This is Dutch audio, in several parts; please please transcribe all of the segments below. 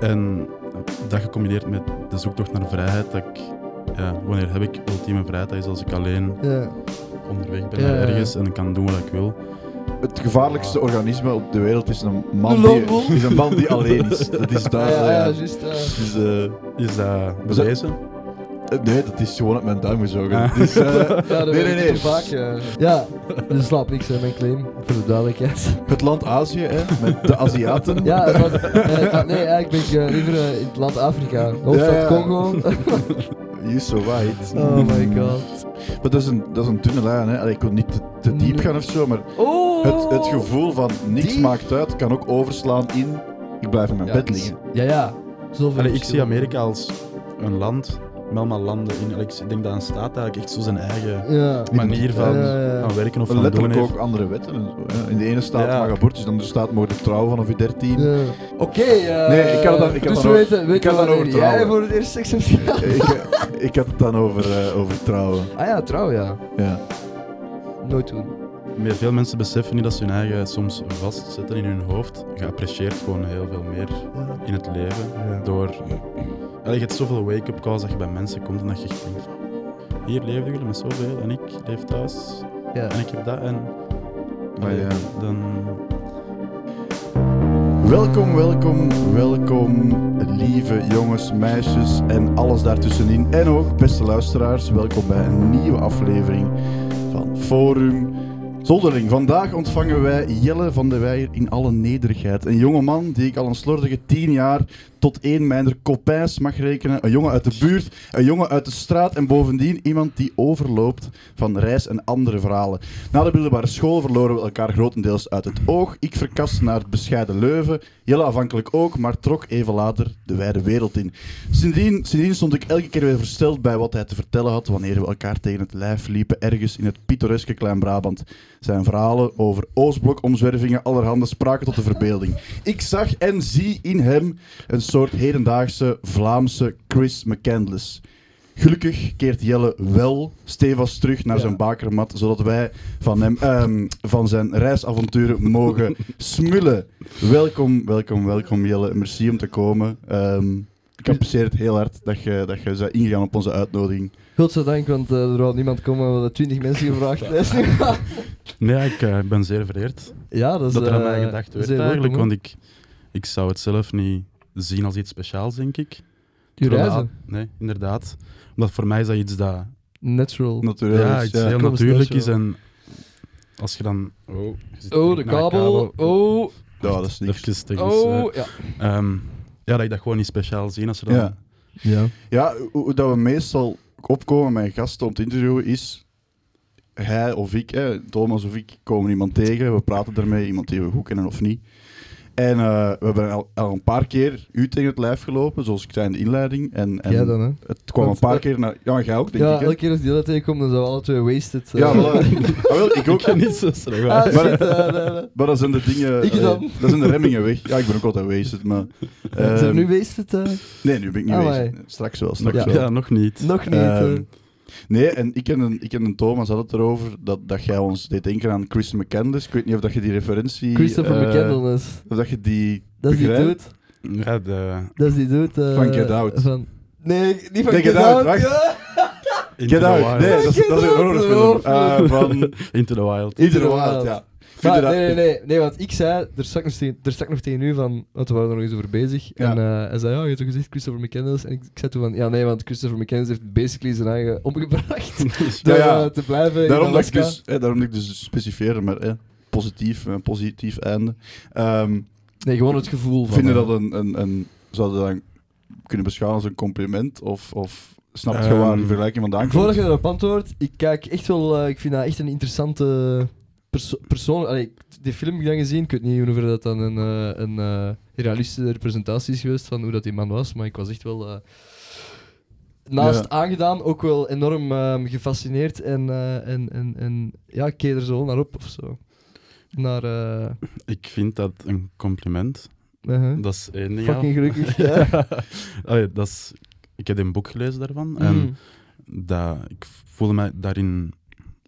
En dat gecombineerd met de zoektocht naar vrijheid, dat ik, ja, wanneer heb ik ultieme vrijheid? Dat is als ik alleen Ja. onderweg ben Ja, naar ja, ja. ergens en ik kan doen wat ik wil. Het gevaarlijkste organisme op de wereld is een man, Een die, is een man die alleen is. Dat is Ah, daar. ja, ja. ja, juist. ja. Dus, eh, Is dat Is dat- bewezen? Eh, nee, dat is gewoon op mijn duim gezogen. Ah. Dus, eh, Ja, dat nee, nee, ik nee. vaak. eh. Ja, dus slaap niks, hè, mijn claim. Voor de duidelijkheid. Het land Azië, hè, met de Aziaten. Ja, het was, eh, ah, nee, eigenlijk ben ik eh, liever eh, in het land Afrika. Hoofdstad Ja, ja. Congo. You're so right. Oh my god. Maar dat is een, dat is een dunne lijn. Hè. Allee, ik wil niet te, te diep gaan of zo, maar Oh! het, het gevoel van niks maakt uit kan ook overslaan in ik blijf in mijn Ja, bed liggen. Ja, ja. Zoveel Allee, ik zie verschillen. Amerika als een land met allemaal landen in. Ik denk dat een staat eigenlijk echt zo zijn eigen Ja. manier van, Ja, ja, ja. van werken of van doen heeft. ook andere wetten en zo. Hè. In de ene staat Ja. mag abortus, in de andere staat mogen trouwen vanaf je 13. Ja. Oké, eh, Nee, ik had het dan- ik had dus dan we over- weten, ik weten had dan wanneer over jij trouwen. voor het eerst seks hebt gehad. ik, ik had het dan over, eh, over trouwen. Ah ja, trouw, ja. Ja. Nooit doen. Maar veel mensen beseffen niet dat ze hun eigen soms vastzetten in hun hoofd. Je apprecieert gewoon heel veel meer in het leven. Door... Allee, je hebt zoveel wake-up calls dat je bij mensen komt en dat je echt denkt van... Hier leven jullie met zoveel en ik leef thuis Ja. en ik heb dat en... Maar Allee, ja. Dan... Welkom, welkom, welkom, lieve jongens, meisjes en alles daartussenin. En ook, beste luisteraars, welkom bij een nieuwe aflevering van Forum Zoldering. Vandaag ontvangen wij Jelle van de Weijer in alle nederigheid. Een jonge man die ik al een slordige tien jaar tot één mijner copains mag rekenen. Een jongen uit de buurt, een jongen uit de straat en bovendien iemand die overloopt van reis en andere verhalen. Na de middelbare school verloren we elkaar grotendeels uit het oog. Ik verkast naar het bescheiden Leuven. Jelle afhankelijk ook, maar trok even later de wijde wereld in. Sindsdien, sindsdien stond ik elke keer weer versteld bij wat hij te vertellen had wanneer we elkaar tegen het lijf liepen ergens in het pittoreske Klein-Brabant. Zijn verhalen over Oostblok-omzwervingen allerhande spraken tot de verbeelding. Ik zag en zie in hem een soort hedendaagse Vlaamse Chris McCandless. Gelukkig keert Jelle wel stevast terug naar Ja. zijn bakermat, zodat wij van, hem, ehm, van zijn reisavonturen mogen smullen. Welkom, welkom, welkom Jelle. Merci om te komen. Ehm, ik apprecieer het heel hard dat je, dat je bent ingegaan op onze uitnodiging. Godzijdank, want eh, er wou niemand komen, we hadden 20 mensen gevraagd. Nee, ik eh, ben zeer vereerd ja, dat is... dat er aan eh, mij gedacht werd zeer eigenlijk. welkom, Want ik, ik zou het zelf niet zien als iets speciaals, denk ik. Je Terwijl reizen. dat- Nee, inderdaad. Omdat voor mij is dat iets dat Natural. Natuurlijk. ja, iets heel Kom eens natuurlijk is. En als je dan... Oh, je Oh, de kabel. Oh, Ja, dat is niks. Even tegen eh, oh. Ja. ehm, ja, dat ik dat gewoon niet speciaal zie als er dan... Ja. Ja. Ja, hoe hoe dat we meestal opkomen met gasten om te interviewen is... Hij of ik, hè, Thomas of ik, komen iemand tegen. We praten ermee, iemand die we goed kennen of niet. En eh, we hebben al, al een paar keer u tegen het lijf gelopen, zoals ik zei in de inleiding. En, en Jij dan, hè? het kwam Want, een paar eh, keer naar... Ja, jij ook, denk Ja, ik. hè? elke keer als die dat tegenkomt, dan zijn we alle twee wasted. eh. Ja. Ah, wel, ik ook. Ik niet zo slecht. Ah, maar- shit, eh, dan zijn de dingen... Ik allee, dan. dan zijn de remmingen weg. Ja, ik ben ook altijd wasted, maar... Zijn we ehm, nu wasted? eh? Nee, nu ben ik niet wasted. Straks wel, straks Ja. wel. Ja, nog niet. Nog niet. Nee, en ik en, een, ik en een Thomas hadden het erover dat, dat jij ons deed denken aan Chris McCandless. Ik weet niet of dat je die referentie... Christopher eh, McCandless. Of dat je die Dat is die dude. Ja, de... Dat is die dude. eh, Van Get Out. Van... Nee, niet van Nee, Get, Get Out, Out. wacht. ja. Into Get the Out. Wild. Nee, dat is, dat is een horrorfilm. Eh, van Into the Wild. Into the Wild. ja. Maar, dat- nee, nee, nee, nee, want ik zei, er stak nog tegen, er stak nog tegen u van, want we waren er nog eens over bezig. Ja. En eh, hij zei, ja, je hebt toch gezegd Christopher McCandless? En ik, ik zei toen van, ja, nee, want Christopher McCandless heeft basically zijn eigen omgebracht. door Ja, ja. eh, te blijven in Daarom dat ik dus, eh, daarom dat ik dus specificeer, maar eh, positief, een positief einde. Ehm Nee, gewoon het gevoel van... vinden eh, dat een, een, een... Zou je dat dan kunnen beschouwen als een compliment? Of, of snap je Ehm, waar die vergelijking vandaan komt? Voordat je erop antwoordt, ik kijk echt wel, eh, ik vind dat echt een interessante perso persoon. Allee, die film heb ik dan gezien, ik weet niet hoever dat dan een, eh, een eh, realistische representatie is geweest van hoe dat die man was, maar ik was echt wel eh, naast Ja. aangedaan, ook wel enorm ehm, gefascineerd en, eh, en, en, en ja, ik keek er zo naar op of zo. Naar, Ik vind dat een compliment. uh-huh. Dat is één ding. fucking gelukkig. ja. Allee, dat is, ik heb een boek gelezen daarvan. En Mm. dat, ik voelde mij daarin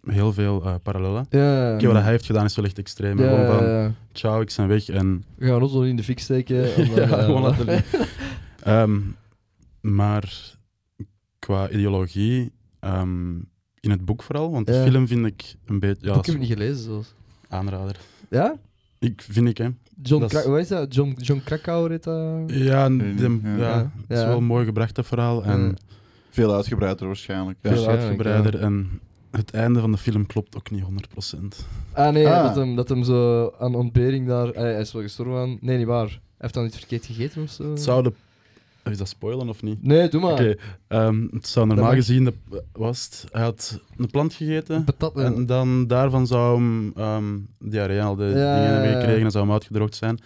heel veel eh, parallellen. Ja, wat hij heeft gedaan is wel echt extreem. ja, Gewoon ja, van, ja. ciao, ik ben weg. En We gaan ons wel in de fik steken. En dan, Ja, eh, gewoon laten. Ehm, maar qua ideologie, ehm, in het boek vooral, want de film vind ik een beetje... Ja, ik heb het niet gelezen, zoals. aanrader. Ja? Ik, vind ik, hè. John, Dat is- Kra- hoe is dat? John, John Krakauer heet dat? Ja, de- ja, ja. het is Ja. wel mooi gebracht, dat verhaal. En Ja. Veel uitgebreider waarschijnlijk. Ja. veel uitgebreider. En het einde van de film klopt ook niet 100%. Ah nee, Ah. Dat, hem, dat hem zo aan ontbering daar... hij is wel gestorven aan... Nee, niet waar. Hij heeft dan iets verkeerd gegeten of zo? Het zou de... Is dat spoilen of niet? Nee, doe maar. Oké, ehm, het zou normaal gezien... De, was het, hij had een plant gegeten. Patat, eh, En dan daarvan zou hem ehm diarree al de Ja, dingen ja, hebben ja. gekregen en zou hem uitgedroogd zijn.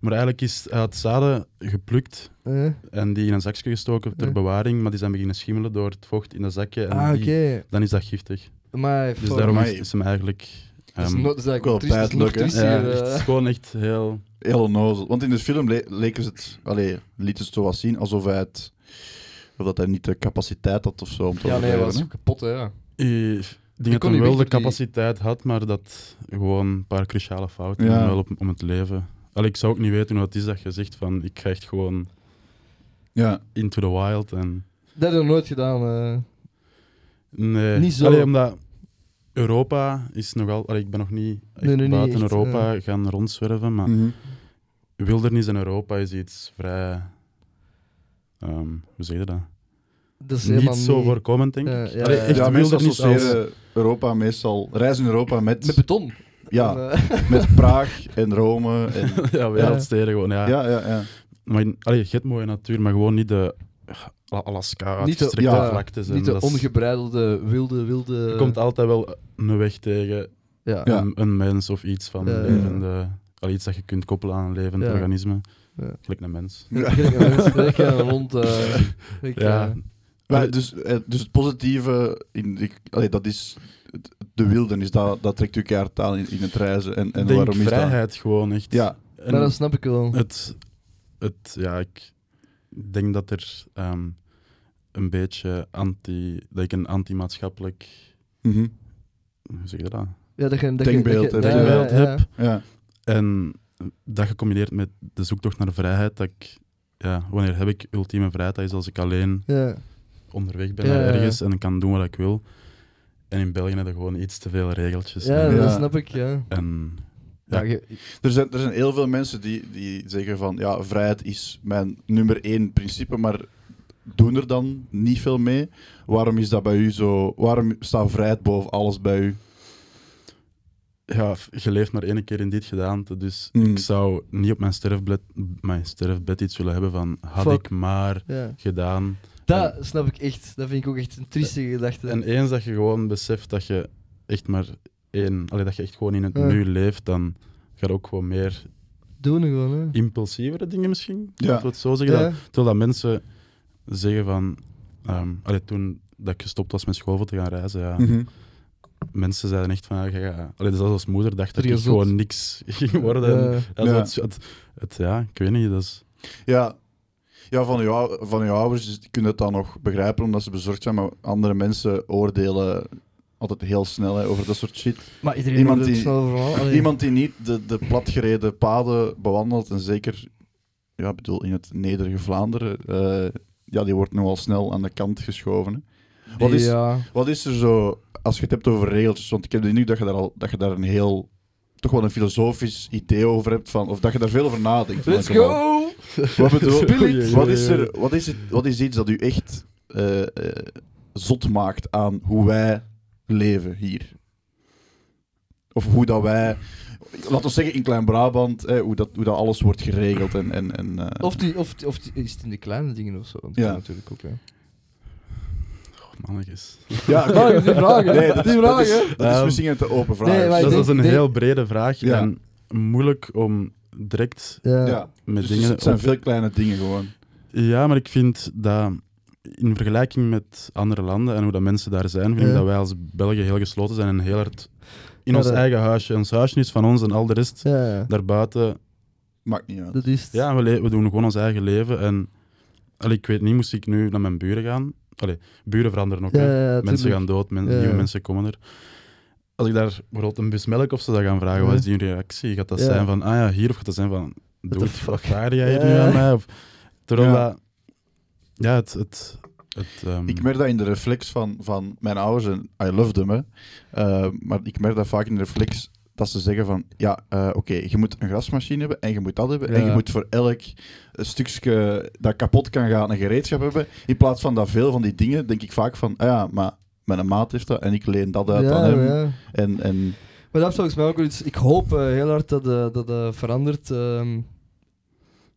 Maar eigenlijk is hij had zaden geplukt eh. en die in een zakje gestoken ter Ja. bewaring, maar die zijn beginnen schimmelen door het vocht in dat zakje. En Ah, oké. die- dan is dat giftig. Maar Dus daarom Amai. is, is hem eigenlijk... Dat is, ehm, dat wel pijnlijk, hè? ja, het eh. is gewoon echt heel... Heel onnozel. Want in de film le- leken ze het... Allee, lieten ze het zo wat zien alsof hij het... Of dat hij niet de capaciteit had of zo om te Ja, nee, hij was kapot, hè. ja. Ik denk dat hij wel de die- capaciteit had, maar dat gewoon een paar cruciale fouten ja. wel op, om het leven. Allee, ik zou ook niet weten hoe het is dat je zegt van ik ga echt gewoon. Ja. into the wild en... Dat heb ik nooit gedaan. eh. Nee, Niet zo. Allee, omdat Europa is nogal... Allee, ik ben nog niet echt Nee, nee, niet buiten echt, Europa gaan rondzwerven, maar Mhm. wildernis in Europa is iets vrij... ehm, hoe zeg je dat? Dat is helemaal Niet zo niet- voorkomend, denk ik. Ja, ja, Allee, ja. echt ja, mensen wildernis als... associëren Europa meestal... Reizen in Europa met... Met beton. Ja, En, eh, met Praag en Rome. En, ja, wereldsteden gewoon, ja. ja, ja, ja. Maar in- allee, je hebt mooie natuur, maar gewoon niet de Ala- Alaska, Niet de- ja, vlaktes. en niet de dat is- ongebreidelde, wilde, wilde... Je komt altijd wel een weg tegen Ja. Een, een mens of iets van Ja, ja, ja. levende... Allee, iets dat je kunt koppelen aan een levend Ja. organisme. Ja. Gelijk een mens. Ja. Gelijk een mens, gelijk een hond. eh, ik, Ja. eh, Maar dus, eh, dus het positieve, in, ik, allee, dat is de wildernis, dat, dat trekt u keihard aan in, in het reizen. En, en Ik denk waarom is vrijheid gewoon echt. Ja, En maar dat snap ik wel. het, het, ja, ik denk dat er ehm, een beetje anti... Dat ik een anti-maatschappelijk... mhm, Hoe zeg je dat? Ja, dat je, dat Denkbeeld, je, hè, dat je- denkbeeld ja, ja, heb. ja. En dat gecombineerd met de zoektocht naar vrijheid, dat ik... Ja, wanneer heb ik ultieme vrijheid? Dat is als ik alleen Ja. onderweg ben ergens en ik kan doen wat ik wil. En in België hebben we gewoon iets te veel regeltjes. Ja, en, Ja. dat snap ik, ja. en ja. Ja. je- Er, zijn, er zijn heel veel mensen die, die zeggen van, ja, vrijheid is mijn nummer één principe, maar doen er dan niet veel mee. Waarom is dat bij u zo? Waarom staat vrijheid boven alles bij u? ja, je leeft maar één keer in dit gedaante, dus Mm. ik zou niet op mijn sterfbed, mijn sterfbed iets willen hebben van had Fuck. ik maar gedaan. Dat snap ik echt. Dat vind ik ook echt een trieste gedachte. En eens dat je gewoon beseft dat je echt maar één, allee, dat je echt gewoon in het Ja. nu leeft, dan ga je ook gewoon meer Doen gewoon, hè. impulsievere dingen misschien. Ja. Het zo zeggen. Ja. Dat, terwijl dat mensen zeggen van, ehm allee, toen dat ik gestopt was met school voor te gaan reizen, ja, Mhm. mensen zeiden echt van, ja, je gaat- allee, dus als moeder dacht dat Er ik gewoon niks ging worden. En, Ja. ja, Ja. Het, het, het- ja, ik weet niet, dat is... Ja, ja van, uw, van uw ouders dus die kunnen het dan nog begrijpen omdat ze bezorgd zijn, maar andere mensen oordelen altijd heel snel hè, over dat soort shit. Maar iedereen Iemand die- snel. Iemand die niet de, de platgereden paden bewandelt, en zeker ja, bedoel, in het nederige Vlaanderen, eh, ja, die wordt nogal snel aan de kant geschoven. Hè. Wat is, Ja. wat is er zo, als je het hebt over regeltjes, want ik heb de indruk dat je daar, al, dat je daar een heel, toch wel een filosofisch idee over hebt, van, of dat je daar veel over nadenkt. Let's go! Wat bedoel it. Wat is, er, wat, is het, wat is iets dat u echt eh, eh, zot maakt aan hoe wij leven hier? Of hoe dat wij, laten we zeggen in Klein-Brabant, eh, hoe, dat, hoe dat alles wordt geregeld. En, en, en, eh, Of, die, of, die- of die- is het in de kleine dingen of zo? Dat Ja. kan natuurlijk ook, hè. Oh, mannetjes. ja, Maar die vragen, Nee, dat is, die dat is, vragen. dat is Ehm, misschien een te open vraag. nee, dat denk- is een denk- heel brede vraag Ja. en moeilijk om direct Ja. met Dus dingen... het zijn op- veel kleine dingen gewoon. Ja, maar ik vind dat in vergelijking met andere landen en hoe dat mensen daar zijn, vind Ja. ik dat wij als Belgen heel gesloten zijn en heel hard in Ja, ons dat- eigen huisje. Ons huisje is van ons en al de rest Ja, ja. daarbuiten. Maakt niet uit. Dat is het. Ja, we, we doen gewoon ons eigen leven. En allee, ik weet niet, moest ik nu naar mijn buren gaan? Allee, buren veranderen ook. Ja, ja, mensen gaan dood, men- Ja. nieuwe mensen komen er. Als ik daar bijvoorbeeld een bus melk of zo zou gaan vragen, Ja. wat is die reactie? Gaat dat Ja. zijn van, ah ja, hier, of gaat dat zijn van, doe wat vraag jij hier Ja. nu aan mij? Of, terwijl Ja. dat, Ja, het... het, het ehm, Ik merk dat in de reflex van, van mijn ouders, en I love them, hè. Eh, maar ik merk dat vaak in de reflex dat ze zeggen van, ja, eh, oké, je moet een grasmachine hebben en je moet dat hebben en je moet voor elk stukje dat kapot kan gaan een gereedschap hebben. In plaats van dat veel van die dingen, denk ik vaak van, ah ja, maar mijn maat heeft dat en ik leen dat uit aan hem. ja. En, en Maar dat is volgens mij ook wel iets. Ik hoop eh, heel hard dat dat dat dat verandert. ehm,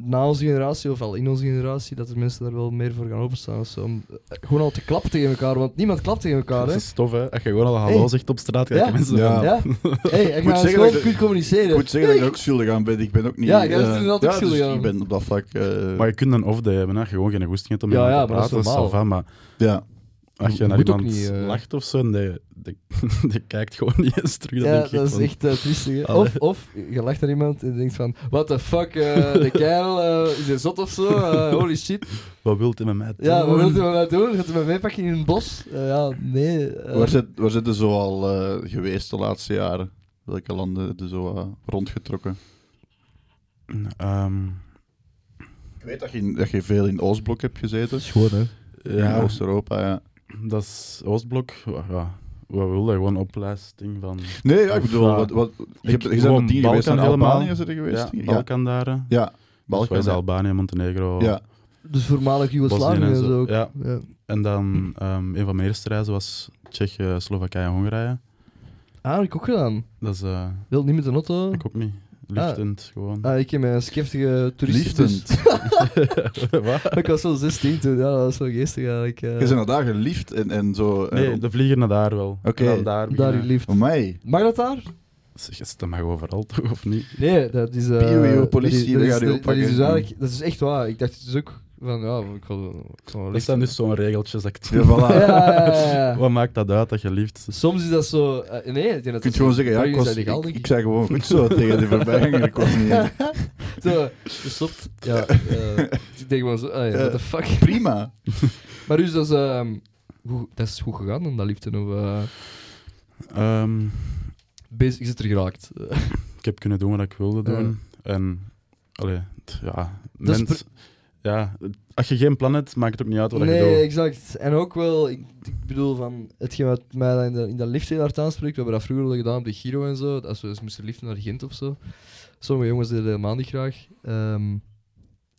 na onze generatie, of al in onze generatie, dat er mensen daar wel meer voor gaan openstaan. Of zo, om, eh, gewoon al te klappen tegen elkaar, want niemand klapt tegen elkaar. dat Hè? is tof, hè. Als je gewoon al hallo Hey. zegt op straat, ga Ja. je mensen Ja. van- Ja? Hey, en moet zeggen dat ik- goed communiceren. ik moet zeggen dat ik ook schuldig aan ben. Ik ben ook niet... Ja, jij bent eh, er altijd ja, schuldig dus aan. Ik ben op dat vlak... eh, Maar je kunt een off-day hebben, hè. Gewoon geen goesting hebt om Ja, ja, te maar dat is praten, normaal. ça va, maar ja. Als je naar Moet ook iemand niet, eh. lacht of zo, die, die, die kijkt gewoon niet eens terug. Dan Ja, denk ik dat is van, echt uh, triestig. hè. Allee. Of, of je lacht naar iemand en je denkt van, what the fuck, eh, de kerel, eh, is hij zot of zo? Eh, holy shit. Wat wilt hij met mij doen? Ja, wat wilt u met mij doen? Gaat u met mij pakken in een bos? Eh, ja, nee. eh, Waar zit, waar zit je zo al eh, geweest de laatste jaren? Welke landen heb je zo eh, rondgetrokken? Ehm, Ik weet dat je, dat je veel in Oostblok hebt gezeten. Schoon, hè? In ja, Oost-Europa, ja. Dat is Oostblok. Ja, wat wil je? Gewoon opleiding van... Nee, ja, ik bedoel, wat, wat, je, ik- hebt, je bent met dingen geweest. Albanië, er geweest? Ja, ja, Balkan daar. hè. ja, Dus Balkan. Albanië, Montenegro. Ja, Dus voormalig Joegoslavië en zo, ja. Ja. En dan ehm, een van mijn eerste reizen was Tsjechië, Slowakije en Hongarije. Ah, heb ik ook gedaan. Dat is... eh, Wil niet met de auto. ik ook niet. Liftend, gewoon. Ah, ik heb mijn skeftige toeristen. liefdend. Wat? ik was zo 16 toen, ja, dat was zo geestig eigenlijk. eh. Je bent naar daar geliefd en, en zo. en Nee, de vlieger naar daar wel. Oké, dan daar daar liefd. Voor mij. Mag dat daar? Zeg, is dat mag overal toch, of niet? Nee, dat is... eh Pieuw, politie, dat is, dat dat gaat is, dat is, is dus dat is echt waar. Ik dacht dus ook van, ja, ik wil, ik wil Dat zijn dus zo'n regeltjes dat ik Ja, voilà. Ja, ja, ja, ja. Wat maakt dat uit dat je liefst? Soms is dat zo... eh, nee, ik denk dat Je gewoon zeggen, ja, ik, was, ik, ik zei gewoon goed zo tegen die voorbijganger. Ik was niet... Zo, gestopt. Ja, eh, ik denk gewoon zo, ah, what the fuck. Prima. Maar dus, dat is, ehm, hoe, dat is goed gegaan dan, dat liefde. Of, eh Ehm, bezig is het er geraakt. Eh, ik heb kunnen doen wat ik wilde doen. En, allee, t- ja, Dat is mens, ja, als je geen plan hebt, maakt het ook niet uit wat je nee, doet. exact. En ook wel, ik, ik bedoel, van hetgeen wat mij dan in, de, in dat lift heel hard aanspreekt, we hebben dat vroeger al gedaan op de Giro en zo, als we eens moesten liften naar Gent of zo. Sommige jongens deden dat helemaal niet graag. Ehm,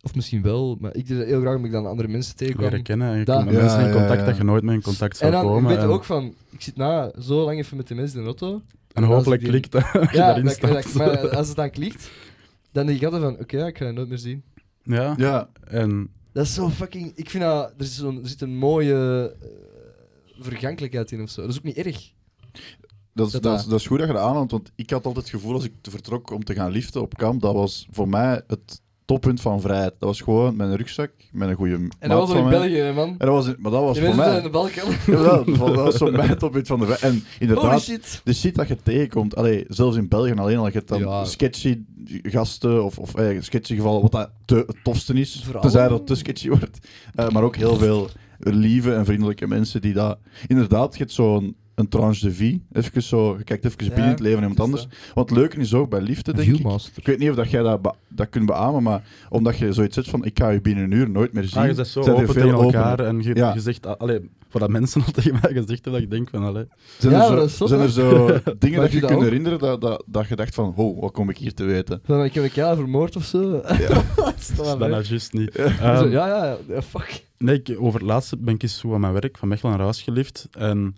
of misschien wel, maar ik deed dat heel graag omdat ik dan andere mensen tegenkwam. Leren kennen en je komt met Ja, mensen in contact ja. dat je nooit mee in contact zou En dan komen. weet je en, ook van, ik zit na zo lang even met de mensen in de auto. en hopelijk die- klikt dat als je Ja, daarin dat, stapt. dat- maar als het dan klikt, dan denk ik altijd van, oké, ik ga je nooit meer zien. Ja. Ja, en Dat is zo fucking... Ik vind dat... Er, is zo'n, er zit een mooie eh, vergankelijkheid in of zo. Dat is ook niet erg. dat is, Dat dat, is, dat- is goed dat je dat aanhaalt, want ik had altijd het gevoel als ik te vertrok om te gaan liften op kamp, dat was voor mij het toppunt van vrijheid. Dat was gewoon met een rugzak, met een goede En dat was in. België, man. En dat was, maar dat was voor mij... aan de Balkan. Ja, dat, dat was voor mij het toppunt van de vrijheid. En inderdaad, shit. de shit dat je tegenkomt, allee, zelfs in België alleen al, je hebt dan Ja. sketchy gasten of, of eh, sketchy gevallen, wat dat te, het tofste is, Vooral- tenzij dat het te sketchy wordt. Eh, maar ook heel veel lieve en vriendelijke mensen die dat... Inderdaad, je hebt zo'n een tranche de vie, even zo, je kijkt even Ja, binnen in het leven van iemand anders. dat. Want het leuke is ook bij liefde, denk ik, Viewmaster. ik weet niet of dat jij dat, dat kunt beamen, maar omdat je zoiets zegt van ik ga je binnen een uur nooit meer zien. ah, je zo zijn open veel tegen elkaar en je, Ja. je zegt, allee, voor dat mensen al tegen mij gezegd hebben, dat ik denk van, allee, Zijn, Ja, er, zo, dat is zot, zijn hè? er zo dingen dat je kunt ook. herinneren dat, dat, dat je dacht van, oh, wat kom ik hier te weten? Van, ik heb een kerel vermoord of zo. Ja. dat is dat is toch wel dat nou leuk. juist niet. Zo, Ehm, Ja, ja, ja, fuck. Nee, ik, over het laatste ben ik eens zo aan mijn werk van Mechelen naar huis gelift. En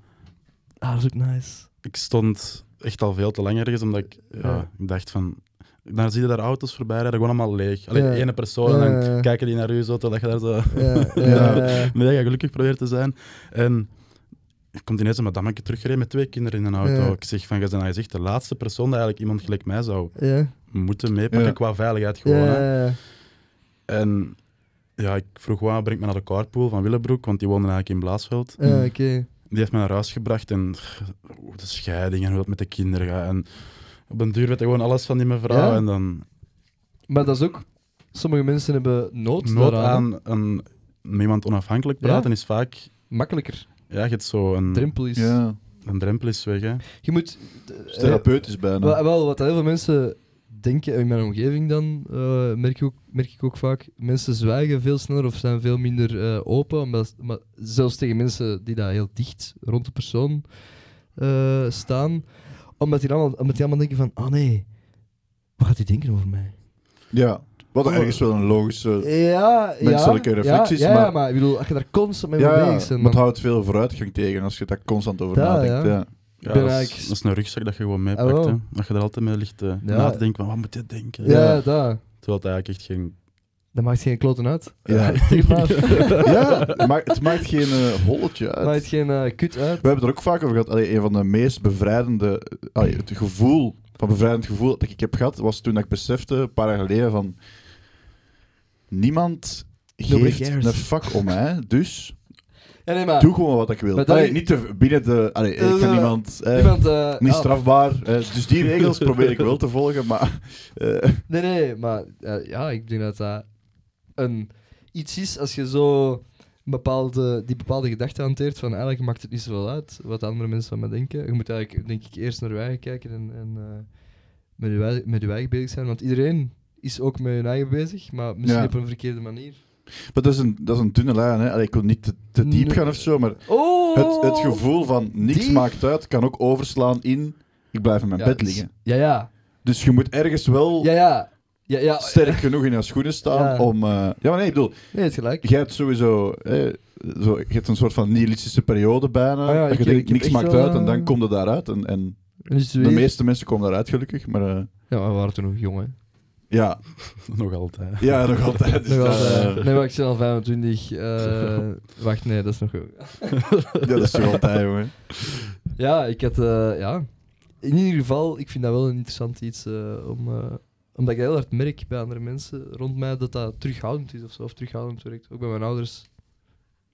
Ah, dat is ook nice. ik stond echt al veel te lang ergens, omdat ik, ja, ik dacht van... Dan zie je daar auto's voorbij rijden, gewoon allemaal leeg. Alleen Ja. ene persoon, en dan kijken die naar u zo, terwijl je daar zo Ja, ja, Ja. ja. mega gelukkig probeert te zijn. En er komt ineens een madame teruggereden met twee kinderen in een auto. Ja. Ik zeg van, je bent de laatste persoon dat eigenlijk iemand gelijk mij zou Ja, moeten meepakken Ja. qua veiligheid gewoon. hè. ja, ja. En ja, ik vroeg, wat breng me naar de carpool van Willebroek, want die woonde eigenlijk in Blaasveld. Ja, oké. Die heeft me naar huis gebracht en hoe de scheiding en hoe het met de kinderen gaat. En op een duur weet hij gewoon alles van die mevrouw. Ja? En dan Maar dat is ook... Sommige mensen hebben nood, nood daaraan, aan een, met iemand onafhankelijk praten is vaak... Makkelijker. Ja, je hebt zo een, Drempel is... Ja, een drempel is weg. Hè. Je moet... therapeutisch bijna. Wel, wel, wat heel veel mensen denken, in mijn omgeving dan, eh, merk, ik ook, merk ik ook vaak, mensen zwijgen veel sneller of zijn veel minder eh, open. Omdat, maar zelfs tegen mensen die daar heel dicht rond de persoon eh, staan. Omdat die, allemaal, omdat die allemaal denken van, ah nee, wat gaat hij denken over mij? Ja, wat Oh. ergens wel een logische... Ja, Menselijke ja, reflecties, Ja, ja, maar- maar... ik bedoel, als je daar constant mee bezig ja, bent, maar dan- het houdt veel vooruitgang tegen als je daar constant over nadenkt. ja. Ja. Dat, is, eigenlijk- dat is een rugzak dat je gewoon meepakt. Ah, wel. hè. Dat je er altijd mee ligt eh, Ja. na te denken van wat moet je denken. ja, Ja. dat. Terwijl het eigenlijk echt geen... Dat maakt geen kloten uit. Ja. Maar. Ja, het maakt, het maakt geen eh, holletje uit. maakt geen eh, kut uit. We hebben het er ook vaak over gehad. Allee, een van de meest bevrijdende... allee, het gevoel, van bevrijdend gevoel dat ik heb gehad, was toen ik besefte, een paar jaar geleden, van... Niemand geeft een fuck om mij, dus Ja, nee, maar... doe gewoon wat ik wil. Allee, niet te, binnen de... Allee, ik Eh, ga niemand... eh, Iemand, eh, niet ah, strafbaar. eh, dus die regels probeer ik wel te volgen, maar... eh, Nee, nee, maar eh, ja, ik denk dat dat een, iets is als je zo bepaalde, die bepaalde gedachte hanteert van eigenlijk maakt het niet zoveel uit wat andere mensen van me denken. Je moet eigenlijk, denk ik, eerst naar je eigen kijken en, en eh, met, je, met je eigen bezig zijn. Want iedereen is ook met hun eigen bezig, maar misschien Ja. op een verkeerde manier. Maar dat is een, dat is een dunne lijn, hè. Allee, ik wil niet te, te diep Nee. gaan of zo, maar Oh! het, het gevoel van niks Die- maakt uit, kan ook overslaan in... Ik blijf in mijn Ja, bed liggen. Ja, ja. Dus je moet ergens wel... Ja, ja. Ja, ja. sterk genoeg in je schoenen staan Ja. om... eh, ja, maar nee, ik bedoel, Nee, het gelijk. jij hebt sowieso... eh, zo, je hebt een soort van nihilistische periode bijna. Ja, dat ik- je denkt, niks maakt wel, uit en dan eh, komt het daaruit. En, en de meeste mensen komen daaruit, gelukkig. Maar eh, Ja, maar we waren toen nog jong, hè. Ja, Nog altijd. ja, nog altijd. Dus Nog dat, altijd. eh, Nee, maar ik ben al 25. eh, wacht, nee, dat is nog ja, dat is toch altijd, jongen. Ja, ik had... eh, ja. In ieder geval, ik vind dat wel een interessant iets eh, om... eh, omdat ik heel hard merk bij andere mensen rond mij dat dat terughoudend is of zo, of terughoudend werkt. Ook bij mijn ouders.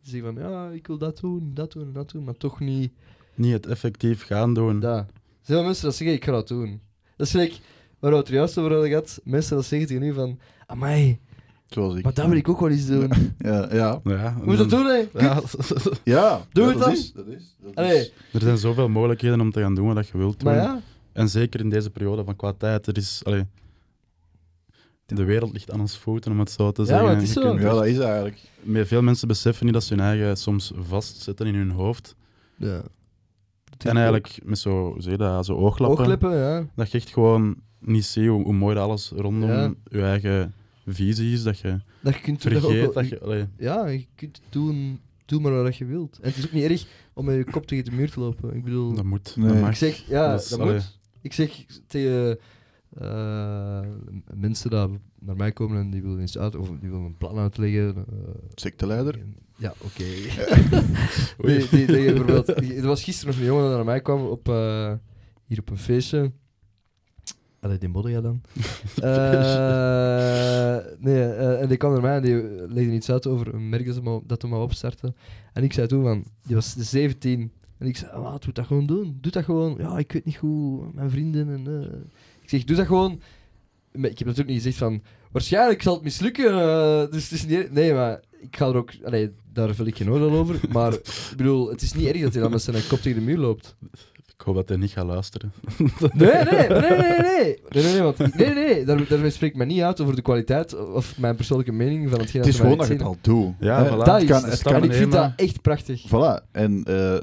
Die zeggen van, ja, ik wil dat doen, dat doen en dat doen, maar toch niet Niet het effectief gaan doen. dat. Er zijn wel mensen dat zeggen, ik ga dat doen. Dat is gelijk, waar we het er juist over hadden gehad, mensen dat zeggen tegen u van, amai, Zoals ik. maar dat wil ik ook wel eens doen. Ja, ja. Ja, Moet je dat doen, hè? Ja, ja Doe ja, het dat dan. Is, dat is, dat Allee, is. er zijn zoveel mogelijkheden om te gaan doen wat je wilt doen. maar ja, En zeker in deze periode van qua tijd, er is... Allee, de wereld ligt aan ons voeten, om het zo te Ja, zeggen. maar het is zo. Ja, dat is eigenlijk. Veel mensen beseffen niet dat ze hun eigen soms vastzetten in hun hoofd. ja. En eigenlijk met zo, hoe zeg je dat, zo ooglappen, Oogklippen, ja. dat je echt gewoon niet ziet hoe, hoe mooi dat alles rondom Ja. je eigen visie is. Dat je Dat je kunt ook vergeet wel- dat je... allee, Ja, je kunt doen, doen maar wat je wilt. En het is ook niet erg om met je kop tegen de muur te lopen. Ik bedoel, dat moet, Nee. dat Ik mag. ik zeg, ja, Dat is- dat allee. moet. Ik zeg tegen eh, mensen die naar mij komen en die willen iets uit, of die willen een plan uitleggen. eh, Secteleider. ja, oké. die, die, die bijvoorbeeld, er was gisteren nog een jongen die naar mij kwam op, eh, hier op een feestje. Allee, die modder ja dan. Eh, nee, eh, en die kwam naar mij en die legde iets uit over een merk dat ze maar- dat we maar opstarten. En ik zei toen van, die was 17. En ik zei, ah, doe dat gewoon doen. Doe dat gewoon. Ja, ik weet niet hoe, mijn vrienden en... eh. Ik zeg, doe dat gewoon. Maar ik heb natuurlijk niet gezegd van, waarschijnlijk zal het mislukken. dus het is niet... Nee, maar ik ga er ook... Allee, daar vul ik geen oordeel over. Maar ik bedoel, het is niet erg dat hij dan met zijn kop tegen de muur loopt. Ik hoop dat hij niet gaat luisteren. Nee, nee, nee, nee, nee, nee. Nee, nee, nee, want, nee, nee, daar, daarmee spreek ik me niet uit over de kwaliteit of mijn persoonlijke mening van hetgeen Het is gewoon dat je het al doet. Ja, Hè, voilà. Dat is kan- het het kan, en ik vind dat echt prachtig. Voilà. En eh,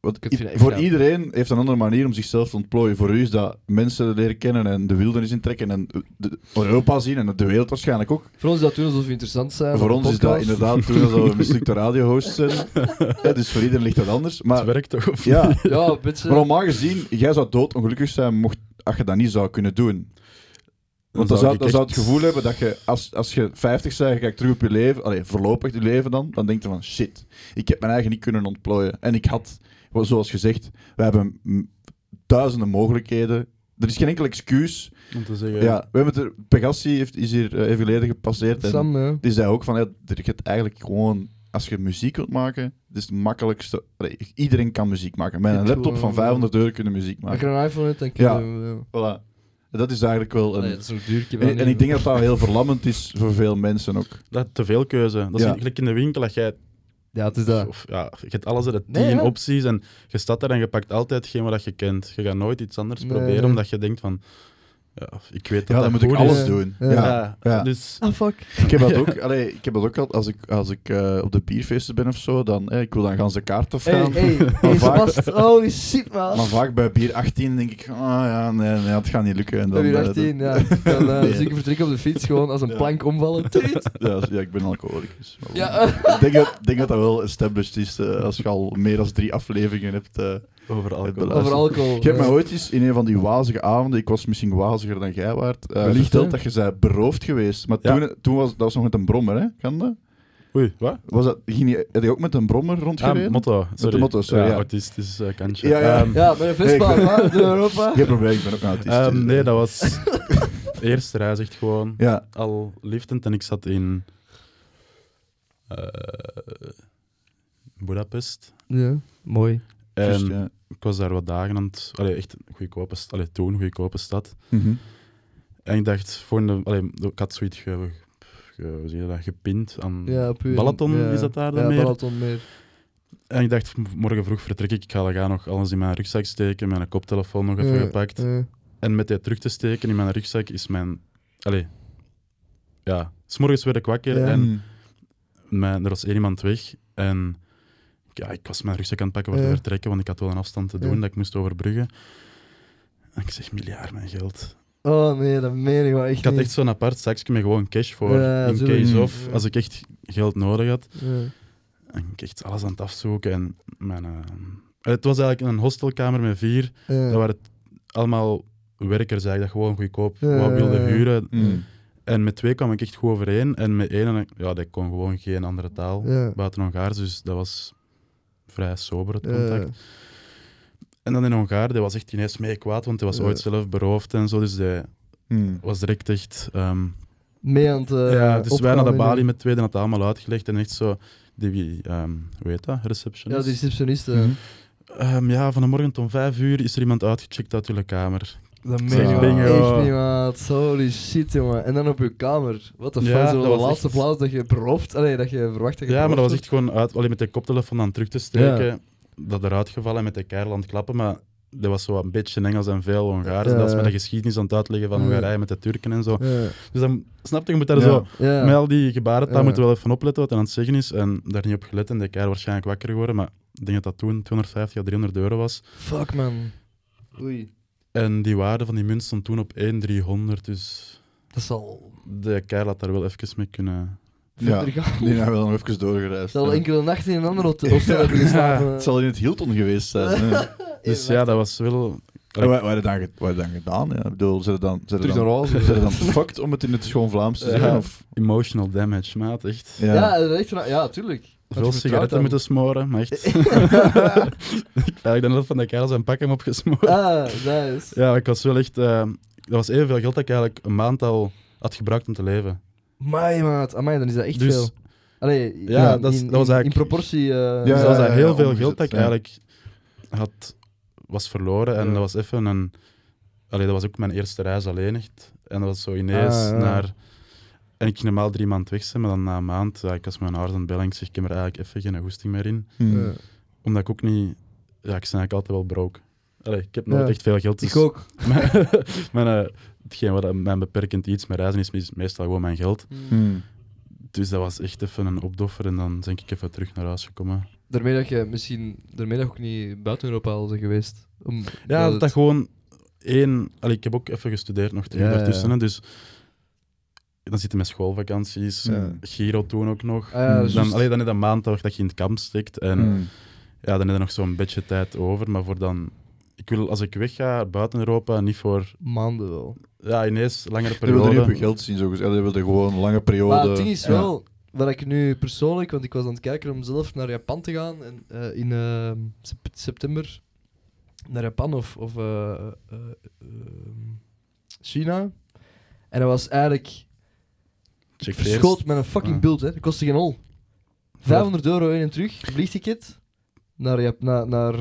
wat, voor iedereen heeft een andere manier om zichzelf te ontplooien. Voor u is dat mensen leren kennen en de wildernis intrekken en de, Europa zien en de wereld waarschijnlijk ook. Voor ons is dat toen alsof we interessant zijn. voor ons is dat inderdaad toen alsof we mislukte radiohost zijn. Ja, dus voor iedereen ligt dat anders. het Maar werkt toch? Of ja, Ja, een beetje. maar normaal gezien, jij zou doodongelukkig zijn mocht, als je dat niet zou kunnen doen. Want dan, zou zou, het gevoel hebben dat je, als, als je 50 bent, je kijkt terug op je leven, allee, voorlopig je leven dan, dan denk je van shit, ik heb mijn eigen niet kunnen ontplooien. En ik had, zoals gezegd, we hebben duizenden mogelijkheden. Er is geen enkel excuus. Om te zeggen... Ja, we hebben het er, Pegassi heeft, is hier eh, even geleden gepasseerd. En Sam, ja. die zei ook van, ja, er gaat eigenlijk gewoon, als je muziek wilt maken, het is het makkelijkste. allee, iedereen kan muziek maken. Met een laptop van gewoon- 500 euro kunnen muziek Als maken. je een iPhone hebt, dan kun Ja. je... Voilà. Dat is eigenlijk wel een... Nee, dat is nog duur. heb En, en ik denk dat dat heel verlammend is voor veel mensen ook. Dat te veel keuze. Dat is Ja. gelijk in de winkel dat jij... Ja, het is dat. Of, ja, je hebt alles uit de Nee, tien ja. opties en je staat daar en je pakt altijd geen wat je kent. Je gaat nooit iets anders Nee. proberen omdat je denkt van... ja, ik weet dat Ja, dat dan moet ik alles is. doen. Ja. Ja. ja. Dus Ah, fuck. Ik heb dat ook, allee, ik heb dat ook al, als ik, als ik eh, op de bierfeesten ben of zo, dan, eh, ik wil dan gaan ze kaart afgaan. hey, hey, vaak-. Holy shit, man. Maar vaak bij bier 18 denk ik, ah ja, nee, nee, het gaat niet lukken. En Dan dan, weer eh, 18, ja. Dan eh Nee. zie ik vertrekken op de fiets gewoon als een Ja. plank omvallen. Ja, ja, ik ben alcoholicus. Maar Ja. Ik denk dat, ik denk dat dat wel established is als je al meer dan drie afleveringen hebt. Eh. over alcohol. Over alcohol. Je hebt mij Ja. ooit eens in een van die wazige avonden, ik was misschien waziger dan jij waard, eh, Wellicht, verteld hè? dat je zei beroofd geweest. Maar Ja. toen, toen was dat was nog met een brommer, hè? Kan dat? Oei, wat? Was dat ging je, heb je ook met een brommer rondgereden? Ah, motto. Sorry. motto, sorry, ja. autistisch eh, kantje. Ja, ja. Ehm, Ja, met een Vespa, Nee, ik- man, door Europa. Geen probleem, ik ben ook een autist. ehm, nee, dat was de eerste reis echt gewoon Ja, al liefdend. En ik zat in eh Budapest. Ja, mooi. En juist, ja. Ik was daar wat dagen aan het... Allee, echt een goedkope stad. Allee, toen een goedkope stad. Mhm. En ik dacht, volgende... Allee, ik had zoiets ge, je dat, gepind aan... Ja, puur. Balaton ja. is dat daar dan ja, meer? Balaton meer. En ik dacht, morgen vroeg vertrek ik. Ik ga gaan nog alles in mijn rugzak steken. Mijn koptelefoon nog even Ja, gepakt. ja. En met die terug te steken in mijn rugzak is mijn... Allee, ja. S'morgens werd ik wakker en Mhm. mijn, er was één iemand weg. En ja, ik was mijn rugzak aan het pakken voor Ja. te vertrekken, want ik had wel een afstand te doen Ja. dat ik moest overbruggen. En ik zeg, miljard mijn geld. Oh nee, dat meen ik wel echt Ik had niet. echt zo'n apart zakje met gewoon cash voor, Ja, in case of, Ja. als ik echt geld nodig had. Ja. En ik echt alles aan het afzoeken. En mijn, eh, het was eigenlijk een hostelkamer met vier. Ja. Dat waren het allemaal werkers eigenlijk, dat gewoon goedkoop Ja, wat wilden ja. huren. Mhm. En met twee kwam ik echt goed overeen. En met één, ja, die kon gewoon geen andere taal Ja. buiten Hongaars. Dus dat was vrij sober, het Ja. contact. En dan in Hongaar, die was echt ineens mee kwaad, want hij was Ja. ooit zelf beroofd en zo. Dus die Mhm. was direct echt... ehm, Mee aan het eh, ja, dus wij naar de balie met twee, die had het allemaal uitgelegd. En echt zo, die, ehm hoe heet dat, Ja, receptionist? die receptioniste. Mhm. Ehm, ja, van de morgen om vijf uur is er iemand uitgecheckt uit jullie kamer. Dat meen ik echt niet, maat. Holy shit, jongen. En dan op je kamer. Wat de fuck, Ja, zo de was laatste echt- plaats dat je berooft. Allee, dat je verwacht dat je Ja, maar dat was echt gewoon uit, alleen met de koptelefoon dan terug te steken. Dat eruit gevallen en met de keil aan het klappen. Maar dat was zo een beetje Engels en veel Hongaars. Ja. Dat was met de geschiedenis aan het uitleggen van Ja. Hongarije met de Turken en zo. Dus dan snap je, je moet daar Ja. zo Ja. met al die gebarentaal Ja. moeten we wel even opletten wat hij aan het zeggen is. En daar niet op gelet en de keil waarschijnlijk wakker geworden. Maar ik denk dat dat toen 250 à 300 euro was. Fuck, man. Oei. En die waarde van die munt stond toen op 1 300. Dus Dat zal de keil had daar wel even mee kunnen... Ja, die hebben we dan even doorgereisd. zal ja. enkele nachten in een ander hotel hebben geslapen. Het zal in het Hilton geweest zijn. Dus ja, dat was wel... Wat, wat heb je dan, wat dan gedaan? Ja? Ik bedoel, zijn er dan, zijn er dan, zijn er dan fucked om het in het schoon Vlaams te Ja. zeggen? Of, Emotional damage, maat. Echt. ja. Ja, dat is echt ja, tuurlijk. Veel sigaretten dan. moeten smoren, maar echt. ik heb de helft van de keil zijn pak hem opgesmoord. Ah, nice. Ja, ik was wel echt... eh, dat was evenveel geld dat ik eigenlijk een maand al had gebruikt om te leven. Mai, maat. Amai, dan is dat echt Dus- veel. Allee, Ja, in, dat is- in- dat was eigenlijk- In proportie... eh, Ja, dus dat was ja, dat heel ja, veel omgezet, geld dat ik ja. eigenlijk had, was verloren. En Ja. dat was even een... Allee, dat was ook mijn eerste reis alleen echt. En dat was zo ineens Ah, ja. naar... En ik ging normaal drie maanden weg zijn, maar dan na een maand, ja, ik was mijn ouders aan het bellen en ik zeg, ik heb er eigenlijk even geen goesting meer in. Hmm. Omdat ik ook niet... Ja, ik ben eigenlijk altijd wel broke. Allee, ik heb nooit Ja. echt veel geld. Dus Ik ook. mijn, mijn, eh, hetgeen wat mijn beperkend iets met reizen is, is meestal gewoon mijn geld. Hmm. Dus dat was echt even een opdoffer en dan ben ik even terug naar huis gekomen. Daarmee dat je misschien... Daarmee dat je ook niet buiten Europa al bent geweest. Om, Ja, dat, het- dat gewoon één... Allee, ik heb ook even gestudeerd nog terug Ja, daartussen, ja. dus dan zitten met schoolvakanties, Ja. Giro toen ook nog. Ah, ja, dan, allee, dan is dat een maand dat je in het kamp stikt en Hmm. ja, dan is er nog zo'n beetje tijd over, maar voor dan... Ik wil, als ik wegga buiten Europa, niet voor Maanden wel. ja, ineens langere Je wilde niet op periode. je geld zien, zo gezegd. Je wilde gewoon een lange periode. Maar het ding is Ja. wel, wat ik nu persoonlijk, want ik was aan het kijken om zelf naar Japan te gaan en, eh, in eh, sep- september naar Japan of, of eh, ehm, China. En dat was eigenlijk Check verschoot met een fucking Ja. bult, hè. Dat kostte geen hol. 500 euro heen en terug, vliegticket naar, Jap naar, naar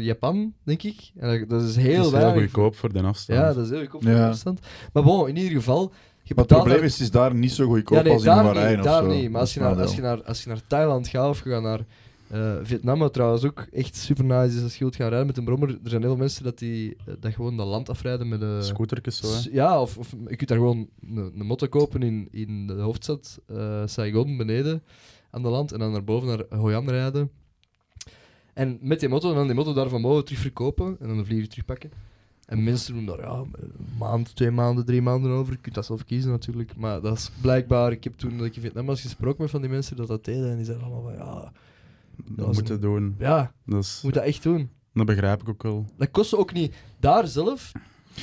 Japan, denk ik. En dat, dat is heel heel, heel weinig. goedkoop voor de afstand. Ja, dat is heel goedkoop Ja. voor de afstand. Maar bon, in ieder geval, je Maar het betaalt probleem daar- is, het is daar niet zo goedkoop ja, nee, als in daar niet, of daar zo. niet. Maar Dat als is je, het naar, als, je nadeel. naar, als je naar Thailand gaat of je gaat naar Eh, Vietnam wat trouwens ook echt super nice is als je wilt gaan rijden met een brommer. Er zijn heel veel mensen dat, die, eh, dat gewoon dat land afrijden met een... Scootertjes zo, hè. Ja, of, of je kunt daar gewoon een, een motte kopen in, in de hoofdstad, eh, Saigon, beneden aan de land, en dan naar boven naar Hoi An rijden. En met die motto, en dan die motto daar van boven terug verkopen, en dan de vlieger terugpakken. En mensen doen daar ja, een maand, twee maanden, drie maanden over. Je kunt dat zelf kiezen natuurlijk. Maar dat is blijkbaar, ik heb toen dat ik in Vietnam was gesproken met van die mensen dat dat deden. En die zeiden allemaal van ja, Dat moeten een- doen. ja, Dat, is, je moet dat echt doen. dat begrijp ik ook wel. Dat kost ook niet. Daar zelf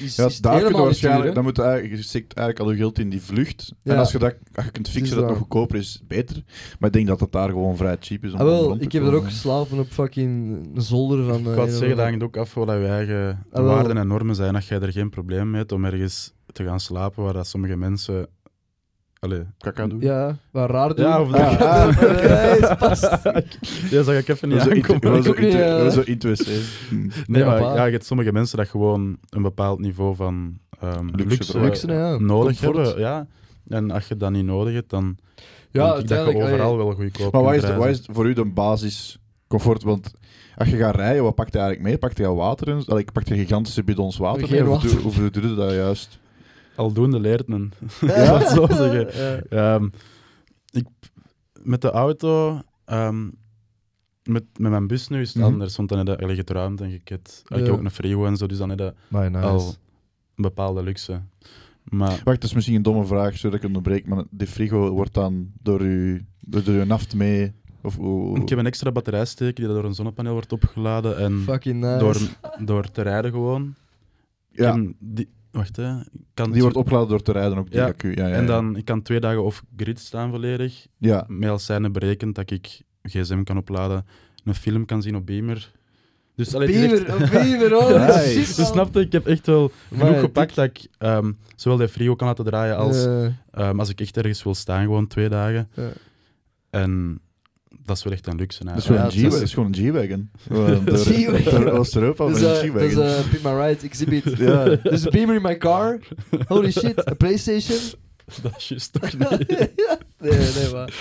is, Ja, is daar kun je duur, waarschijnlijk, dan moet je, eigenlijk, je steekt eigenlijk al je geld in die vlucht. Ja. En als je, dat, als je kunt fixen dat het nog goedkoper is, beter. Maar ik denk dat het daar gewoon vrij cheap is. Om Ah, wel, ik heb er ook geslapen op fucking een zolder van... Ik eh, wou een zeggen, dat hangt ook af wat je eigen Ah, waarden en normen zijn. Dat jij er geen probleem mee hebt om ergens te gaan slapen waar dat sommige mensen... Allee. Kaka doen. Ja, waar raar doen. Ja, of Ah, dat- ah, nee, het past. Ja, zag ik even niet Zo in- aankomen. zo in- eh. zo in het wc. Hm. Nee, Nee, maar maar- ja, je hebt sommige mensen dat gewoon een bepaald niveau van ehm, Luxe luxe, ja. nodig Comfort. hebben. Ja. En als je dat niet nodig hebt, dan Ja, denk ik dat je overal allee, wel goedkoop Maar wat is, de- wat is voor u de basis comfort? Want als je gaat rijden, wat pakt je eigenlijk mee? Pakt je al water? en- Allee, pakt je gigantische bidons water Geen mee? Of doe- Hoe doe je dat juist? Aldoende leert men. Ja. Zo zeggen. Ja. Ehm, ik, met de auto, ehm, met, met mijn bus nu is het Mhm. anders, want dan heb je eigenlijk het ruimte en je ik heb ook een frigo en zo, dus dan heb je nice. al een bepaalde luxe. Maar Wacht, dat is misschien een domme vraag, zodat ik het onderbreek, maar de frigo wordt dan door uw, door, door uw naft mee... Of, ik heb een extra batterijsteek die door een zonnepaneel wordt opgeladen en Fucking nice. door, door te rijden gewoon. ja, die, wacht hè. Kan die wordt opgeladen door te rijden ook, die Ja, accu. Ja, ja, En dan, ik kan twee dagen off-grid staan volledig. Ja, Met als zijnde berekend dat ik gsm kan opladen, een film kan zien op Beamer. Dus, allee, echt- Beamer, beamer, oh Nice. Dus man. snap je, ik heb echt wel genoeg gepakt dat ik ehm, zowel de frigo kan laten draaien als Eh, ehm, als ik echt ergens wil staan, gewoon twee dagen. En dat is wel echt een luxe. dat is een het G- is- dat is gewoon een G-Wagon. G-Wagon. Oost-Europa Dat met is, een eh, dat is G-Wagon. Pick My Ride exhibit. Ja. There's a beamer in my car. Holy shit, a PlayStation. Dat is juist toch niet. nee, nee, maar.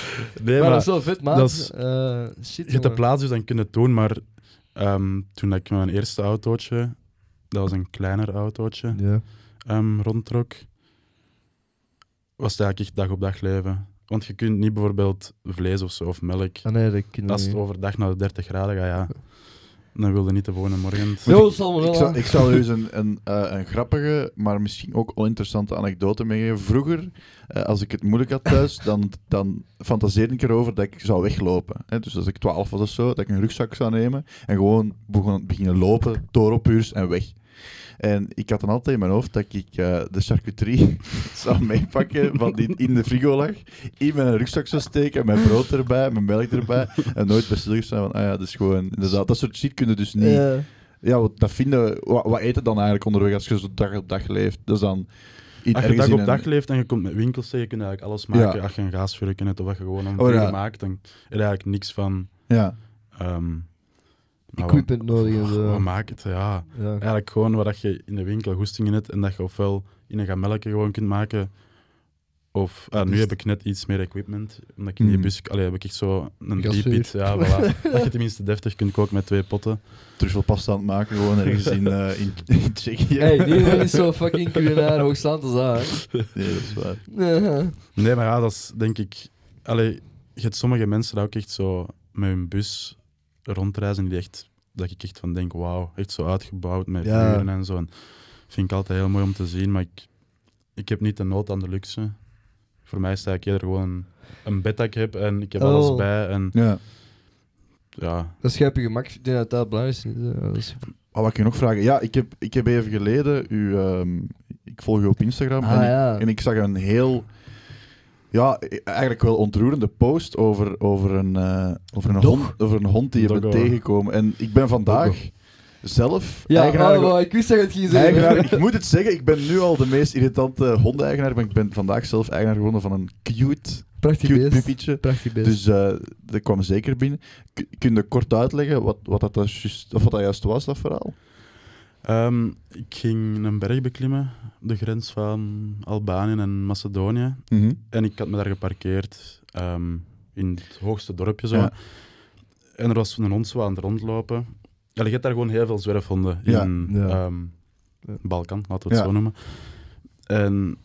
Nee, maar maar dat is wel vet, man. dat is- Eh, shit, je hebt de plaats, dus dan kun je het doen. Maar ehm, toen ik mijn eerste autootje, dat was een kleiner autootje, Ja. ehm, rondtrok, was het eigenlijk echt dag op dag leven. Want je kunt niet bijvoorbeeld vlees of zo, of melk. Ah nee, dat kan Als het niet. overdag naar de 30 graden gaat, ja, dan wil je niet de volgende morgen. Zal Ik zal, ik zal u eens een, een, eh, een grappige, maar misschien ook oninteressante anekdote meegeven. Vroeger, eh, als ik het moeilijk had thuis, dan, dan fantaseerde ik erover dat ik zou weglopen. Hè? Dus als ik 12 was of zo, dat ik een rugzak zou nemen en gewoon begon, beginnen lopen, door op uur en weg. En ik had dan altijd in mijn hoofd dat ik eh, de charcuterie zou meepakken wat die in de frigo lag, in mijn rugzak zou steken, mijn brood erbij, mijn melk erbij, en nooit bij stilgestaan van, ah ja, dat is gewoon, inderdaad, dat soort shit kunnen dus niet... Ja. Ja, wat, dat vinden, wat, wat eet je dan eigenlijk onderweg als je zo dag op dag leeft? Dus dan in, Als je dag op dag leeft en je komt met winkels tegen, kun je eigenlijk alles maken. Ja. Als je een gaasvurken hebt of wat je gewoon een Oh, ja. maakt, dan heb je eigenlijk niks van... Ja, maar Equipment nodig en zo. wat maakt het? Ja, Ja. eigenlijk gewoon wat je in de winkel goesting in hebt en dat je ofwel in een gamelke gewoon kunt maken, of... ah, nu heb ik net iets meer equipment, omdat ik in die Hmm. bus... Allee, heb ik echt zo een drie-pit. Ja, voilà. dat je tenminste deftig kunt koken met twee potten. truffelpasta aan het maken, gewoon ergens in, eh, in, in Tsjechië. Hey, iedereen is zo fucking culinair hoogstaand als dat, hè. Nee, dat is waar. Nee, maar ja, dat is denk ik... Allee, je hebt sommige mensen die ook echt zo met hun bus rondreizen, die echt, dat ik echt van denk, wauw, echt zo uitgebouwd met Ja. vuren en zo. En vind ik altijd heel mooi om te zien, maar ik, ik heb niet de nood aan de luxe. Voor mij is het eigenlijk eerder gewoon een bed dat ik heb en ik heb Oh. alles bij. En Ja. ja, Dat is je gemak. Ik denk dat dat het belangrijkste is. wat ik je nog vragen? Ja, ik heb, ik heb even geleden, u, ehm, ik volg u op Instagram Ah, en, ik, ja. en ik zag een heel, ja, eigenlijk wel ontroerende post over, over, een, eh, over, een, Dog. hond, over een hond die je bent tegengekomen. En ik ben vandaag zelf Ja, eigenaar oh, ik wist dat je het ging zeggen. Eigenaar, ik moet het zeggen, ik ben nu al de meest irritante hondeigenaar, maar ik ben vandaag zelf eigenaar geworden van een cute, Prachtig cute beest. Prachtig beest. Dus eh, dat kwam zeker binnen. Kun je kort uitleggen wat, wat, dat, juist, of wat dat juist was, dat verhaal? Ehm, ik ging een berg beklimmen, de grens van Albanië en Macedonië. En ik had me daar geparkeerd ehm, in het hoogste dorpje. Zo. Ja. En er was een hond zo aan het rondlopen. Ja, je hebt daar gewoon heel veel zwerfhonden in ja. ehm, Ja. Balkan, laten we het zo noemen. En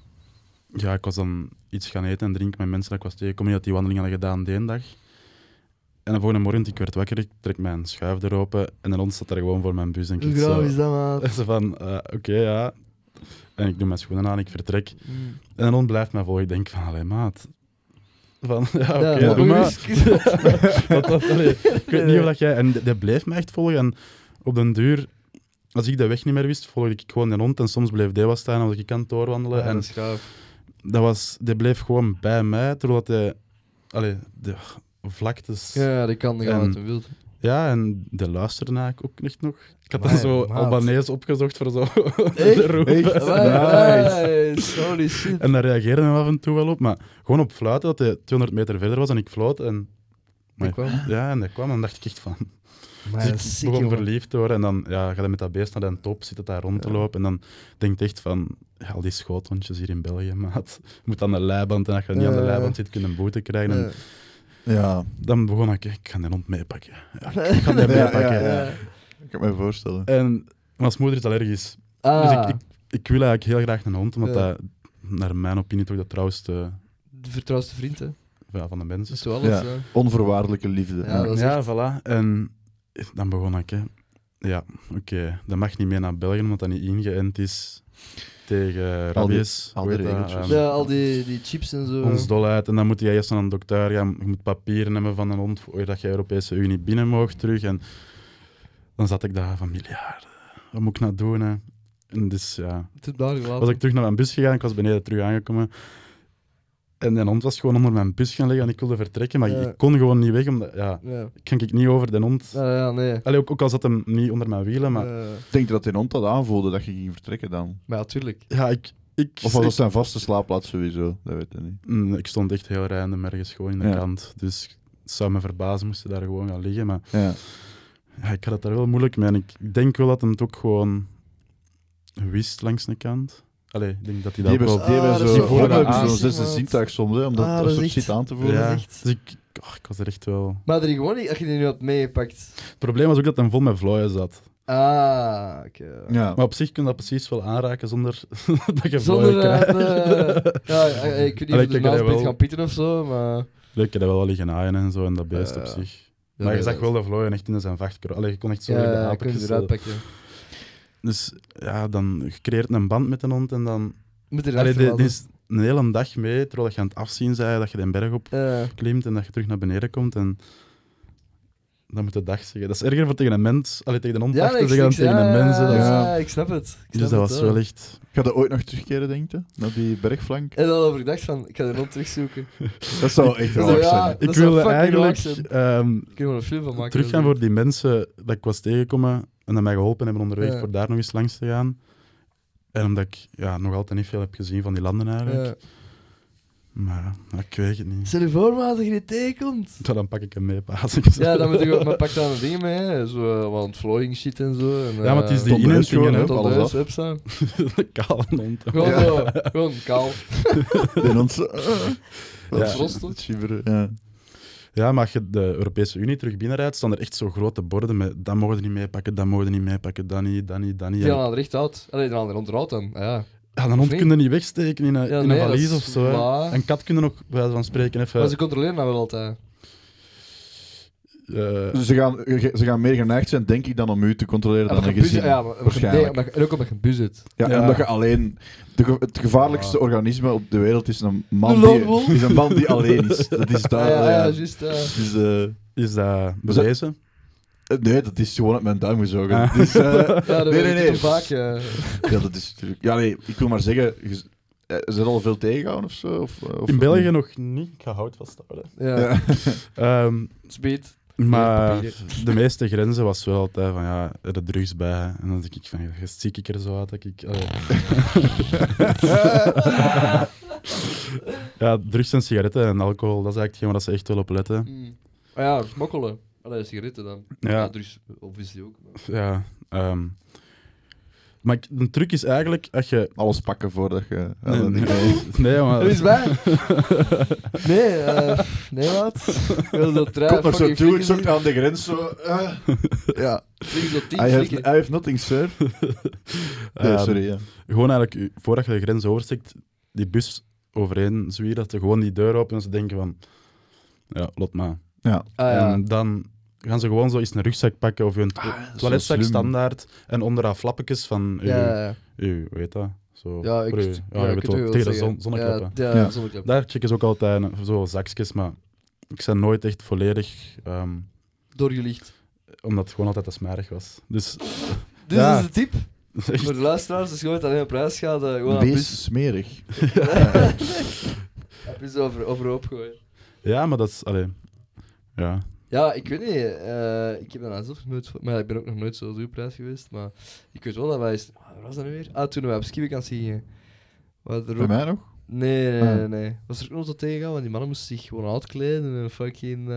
ja, ik was dan iets gaan eten en drinken met mensen dat ik was tegengekomen dat die wandeling hadden gedaan die dag. En de volgende morgen, ik werd wakker, ik trek mijn schuifdeur open en een hond staat daar gewoon voor mijn bus. En Hoe ik zo, is dat, man? zo van, eh, oké, ja. En ik doe mijn schoenen aan, ik vertrek. Mm. En een hond blijft mij volgen. Ik denk van, allee, maat. Van, ja, oké, Ja, doe maar dat, allee, ik weet niet of dat jij... En die- die bleef me echt volgen. En op den duur, als ik de weg niet meer wist, volgde ik gewoon de hond. En soms bleef die wat staan als ik aan het doorwandelen. Ja, en dat dat was, die bleef gewoon bij mij, terwijl dat hij... Allee, de vlaktes... Ja. Ja, dat kan gaan En- wat hij wil. en de luisterde eigenlijk ook echt nog. Ik had dan zo maat. Albanese opgezocht voor zo de roep. Nice. Holy shit. En daar reageerde hij af en toe wel op, maar gewoon op fluiten dat hij 200 meter verder was en ik floot. En, Die kwam. Ja, en dat kwam en dan dacht ik echt van... Maar Dus ik sick, begon jongen. verliefd te worden en dan ja, ga je met dat beest naar de top, zit het daar rond te Ja. lopen en dan denk je echt van, ja, al die schoothondjes hier in België, maat. Je moet aan de leiband en als je niet aan de Ja. leiband zit, kun je een boete krijgen. En Ja. Dan begon ik, ik ga de hond meepakken. Ja, ik ga die meepakken. ja, Ja. ik kan me voorstellen. En mijn moeder is allergisch. Ah, Dus ik, ik, ik wil eigenlijk heel graag een hond, omdat Ja. dat, naar mijn opinie, toch de trouwste de vertrouwste vriend, hè. ja, van de mensen Dat is alles, Ja. Onvoorwaardelijke liefde. Ja, dat is ja, echt- voilà. En dan begon ik, hè. Ja, oké, dat mag niet mee naar België, omdat dat niet ingeënt is tegen rabies. al die dat? Ja, al die, die chips en zo. ons dol uit. En dan moet je eerst naar een dokter gaan. Je moet papieren hebben van een hond voor dat je Europese Unie binnen mag terug. En dan zat ik daar van miljarden. Wat moet ik nou doen? Hè? En dus ja, was ik terug naar mijn bus gegaan. Ik was beneden terug aangekomen. En die hond was gewoon onder mijn bus gaan liggen en ik wilde vertrekken, maar Ja. ik kon gewoon niet weg. Omdat, ja, Ja. kan ik niet over de hond. Ja, ja, nee. Allee, ook, ook al zat hem niet onder mijn wielen, maar Ik denk dat hij hond dat aanvoelde dat je ging vertrekken dan. maar ja, tuurlijk. ja, ik, ik, Of was dat zijn vaste slaapplaats sowieso? Dat weet ik niet. Mm, ik stond echt heel random ergens gewoon in de Ja. kant. Dus het zou me verbazen moesten daar gewoon gaan liggen. Maar Ja. ja, ik had het daar wel moeilijk mee. En ik denk wel dat hem het ook gewoon wist langs de kant. Allee, ik denk dat hij Die dat hebben, wel... die hebben Ah, dat zo, is- die voelen honden dat hebben aan. zo'n zesde zintuig soms, hè, om dat, Ah, dat dat soort shit aan te voelen. Ja, dat echt- dus ik, oh, ik was er echt wel... Maar er gewoon niet, als je die nu had meegepakt. Het probleem was ook dat hij vol met vlooien zat. Ah, oké. Ja. Maar op zich kun je dat precies wel aanraken zonder dat je Zonder vlooien dat... krijgt. eh, ja, eh, ik weet niet of je wel- gaan pieten of zo, maar... Ik heb wel liggen aaien en zo, en dat beest Ja, op zich. Ja, maar je zag dat wel de vlooien echt in zijn vacht. kro- Allee, je kon echt zo Ja, de ja, Dus ja, dan je creëert een band met een hond en dan... Moet er Allee, is een hele dag mee, terwijl je aan het afzien bent, dat je den berg op klimt en dat je terug naar beneden komt. En dan moet je dag zeggen. Dat is erger voor tegen een mens, allee, tegen een hond ik- zeggen dan tegen een ja, mens. hè. Dat is- Ja, ik snap het. Ik Dus snap dat het was wel. echt... Ga je ooit nog terugkeren, denk je? Naar die bergflank? En dan over gedacht van, ik ga de hond terugzoeken. Dat zou echt ja, zijn. Ik wilde eigenlijk ehm, Ik kan er gewoon een film van maken. teruggaan voor die mensen dat ik was tegengekomen en dat mij geholpen hebben onderweg Ja. voor daar nog eens langs te gaan. En omdat ik ja, nog altijd niet veel heb gezien van die landen eigenlijk. Ja. Maar ja, ik weet het niet. Stel je voor, maar als tegenkomt. Ja, dan pak ik hem mee, paas. Ja, dan moet je ook, maar pak daar een dingen mee, hè. zo uh, wat ontvlooiing shit en zo. En, Ja, maar het is eh, die inentingen, hè. tot huis, hond. Gewoon Ja. zo, gewoon kaal. Die hond zo... Ja. Shiveren, ja. Ja, maar als je de Europese Unie terug binnenrijdt, staan er echt zo grote borden met dat mogen we niet meepakken, dat mogen we niet meepakken, dat niet, dat niet, dat niet. Die gaan er echt uit. Allee, die gaan er onderuit dan. Ja. Ja, een hond niet? kun je niet wegsteken in een, Ja, in een valies of zo. Een kat kun je nog, bij wijze van spreken, even... Maar ze controleren dat wel altijd. Eh, Dus ze gaan, ze gaan meer geneigd zijn, denk ik, dan om u te controleren dan Omdat een gezin. ja, maar, waarschijnlijk. nee, en ook omdat je een bus zit. Ja, Ja. en omdat je alleen... De, het gevaarlijkste Ja. organisme op de wereld is een man, die, is een man die alleen is. Dat is daar... ja, ja. ja, juist. ja. Dus, eh, is dat bewezen? nee, dat is gewoon uit mijn duim gezogen. Ah. Is, eh, Ja, dat nee, nee, nee. vaak. eh. Ja, dat is natuurlijk... Ja, nee, ik wil maar zeggen... Eh, is er al veel tegengehouden of zo? Of, eh, of In België nog niet. Ik ga hout vasthouden. Ja, Ja. Ehm, speed. Maar de meeste grenzen was wel altijd van ja, er de drugs bij. En dan denk ik van, ja, zie ik er zo uit dat ik. ja, drugs en sigaretten en alcohol, dat is eigenlijk hetgeen waar ze echt wel op letten. Mm. Ah ja, smokkelen. Allee, sigaretten dan. Ja. dus obviously ook. maar- Ja, ehm, Maar de truc is eigenlijk, als je... Alles pakken voordat je... Nee, dat- nee, nee. nee, maar... Er is bij. Nee, eh nee, wat? Wil zo trui, Komt nog zo toe, ik zocht aan de grens zo... eh. ja. Zo tien I have, flikken. I have nothing, sir. Nee, sorry, ja. Gewoon eigenlijk, voordat je de grens oversteekt, die bus overheen zwieren, dat ze gewoon die deur openen en ze denken van... Ja, lot maar. Ja. Ah, ja. En dan gaan ze gewoon zo eens een rugzak pakken of hun to- Ah, dat is toiletzak standaard en onder dat flappetjes van uw, Ja, uw, heet dat? Zo, Ja, ik, uw- ja, ja, je ik weet weet wel, tegen de zon. Ja, ja, Ja. zonneklappen. Daar checken ze ook altijd zo zakjes, maar ik ben nooit echt volledig, ehm, Doorgelicht. omdat het gewoon altijd te smerig was. Dus Dit Ja. is de tip echt, voor de luisteraars. Als je ooit alleen op reis gaat, eh, gewoon aan Wees bus. smerig. Heb je zo over, overhoop gooien. ja, maar dat is, allee, ja. Ja, ik weet niet. eh, ik heb daar zelf nooit... Maar ik ben ook nog nooit zo op reis geweest. Maar ik weet wel dat wij... eens- was dat nu weer? Ah, toen we op skivakantie gingen. Bij ook- mij nog? Nee, nee, Ah. nee, nee. Was er ook nog tot tegengaan, want die mannen moesten zich gewoon uitkleden en fucking... eh,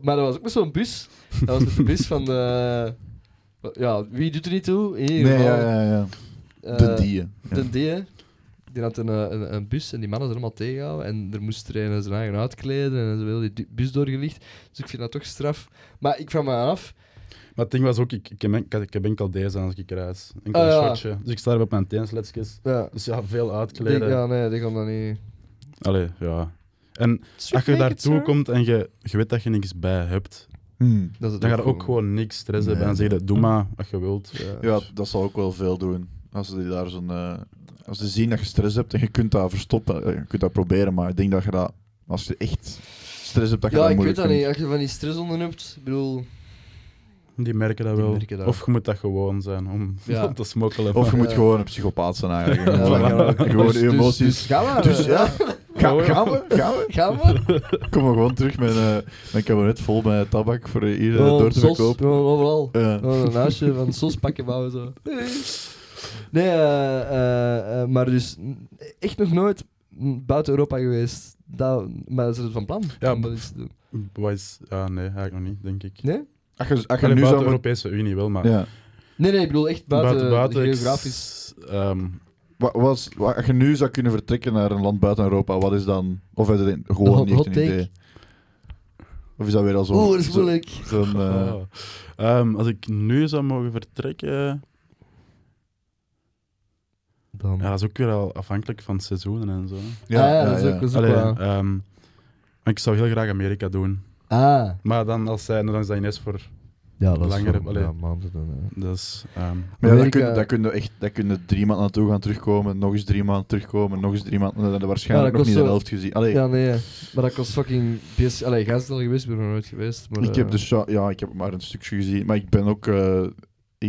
Maar dat was ook met zo'n bus. Dat was met de bus van de... Ja, wie doet er niet toe? In ieder Nee, ja, ja, ja. eh, De dieën. Ja. De D, die had een, eh, een, een bus en die mannen zijn allemaal tegengehouden. En er moest er een zijn eigen uitkleden en ze wilden die bus doorgelicht. Dus ik vind dat toch straf. Maar ik vraag me af... Maar het ding was ook, ik, ik, heb, ik, had- ik heb enkel deze aan als ik reis. Enkel Ah, een ja. shortje. Dus ik sta er op mijn teensletjes. Ja, Dus ja, veel die, uitkleden. ja nee, die gaan dat niet... Allee, ja. En als je daartoe komt en je, je weet dat je niks bij hebt, Hmm. Dan ga je ook gewoon niks stress hebben. En Nee. dan zeg je, doe maar wat je wilt. Ja. Ja, dat zal ook wel veel doen. Als ze die daar zo'n... eh, als ze zien dat je stress hebt en je kunt dat verstoppen, eh, je kunt dat proberen, maar ik denk dat je dat... Als je echt stress hebt, dat je Ja, dat ik weet moeilijk dat niet. Als je van die stress onder hebt, ik bedoel... Die merken dat Die wel. merken dat. Of je moet dat gewoon zijn om, Ja. te smokkelen. Of je moet Ja. gewoon een psychopaat zijn eigenlijk. Ja, Gewoon, Dus- je dus- emoties... Dus gaan we. Dus ja. Ga- gaan we? Gaan we? Gaan we? Kom maar gewoon terug met eh, mijn cabinet vol met tabak voor hier eh, door te sos, verkopen. gewoon overal. Ja. Een huisje van sos pakken bouwen zo. Nee, eh, eh, eh, maar dus echt nog nooit buiten Europa geweest. Dat, maar is het van plan? Ja, om dat eens te doen? Wat is- ja, nee, eigenlijk nog niet, denk ik. Nee? Als je, je Alleen nu buiten de. Europese Unie wel, maar Ja. Nee, nee, ik bedoel echt buiten, buiten, ik- geografisch. ehm, Wat, was, wat, als je nu zou kunnen vertrekken naar een land buiten Europa, wat is dan... Of een- Hot- gewoon niet echt een take. idee? Of is dat weer al zo'n... Oeh, dat is zo- moeilijk. eh, oh. Ehm, als ik nu zou mogen vertrekken, Dan. ja, dat is ook weer al afhankelijk van seizoenen en zo. ja, ah, ja, ja, dat is ja. ook, dat is ook Allee, wel- ehm, ik zou heel graag Amerika doen. Ah, Maar dan als zij, dan is dat ineens voor. ja, dat Langere- is voor allee. ja, maanden dan. hè. Dus, ehm, Maar ja, daar Amerika- kun, kun je echt kun je drie maanden naartoe gaan terugkomen, nog eens drie maanden terugkomen, nog eens drie maanden... Dan heb je waarschijnlijk Ja, nog dat niet de helft gezien. Allee, Ja, nee, maar dat kost fucking... Allee, jij is al geweest, ik ben er nog nooit geweest. Maar, ik heb dus ja, ja, ik heb maar een stukje gezien, maar ik ben ook. eh,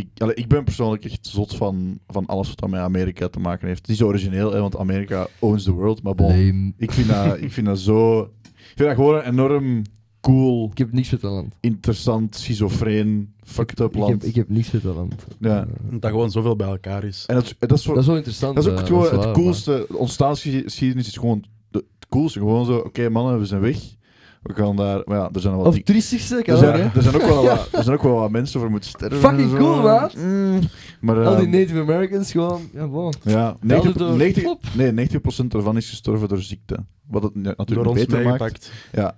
ik, allee, ik ben persoonlijk echt zot van, van alles wat met Amerika te maken heeft. Het is origineel, hè, want Amerika owns the world, maar bon, lame. ik vind dat, ik vind dat zo. Ik vind dat gewoon een enorm cool, Ik heb niks met dat land. interessant, schizofreen, fucked up Ik land. heb, ik heb niks met dat land. Ja. Dat gewoon zoveel bij elkaar is. En dat, dat is voor, dat is wel interessant. Dat is ook eh, het, gewoon, is het waar, coolste. De ontstaansgeschiedenis is gewoon de- het coolste. Gewoon zo, oké mannen, we zijn weg. We gaan daar... Maar ja, er zijn wel... Of toeristischste, er, kan ook, zijn, er, zijn ook wel wat, er zijn ook wel wat mensen voor moeten sterven. Fucking cool, maat. Mm, maar Al die eh, Native Americans gewoon... Ja, ja, Die hadden 90, door- 90, Flop. nee, 90% ervan is gestorven door ziekte. Wat het Door natuurlijk ons beter maakt. Ja,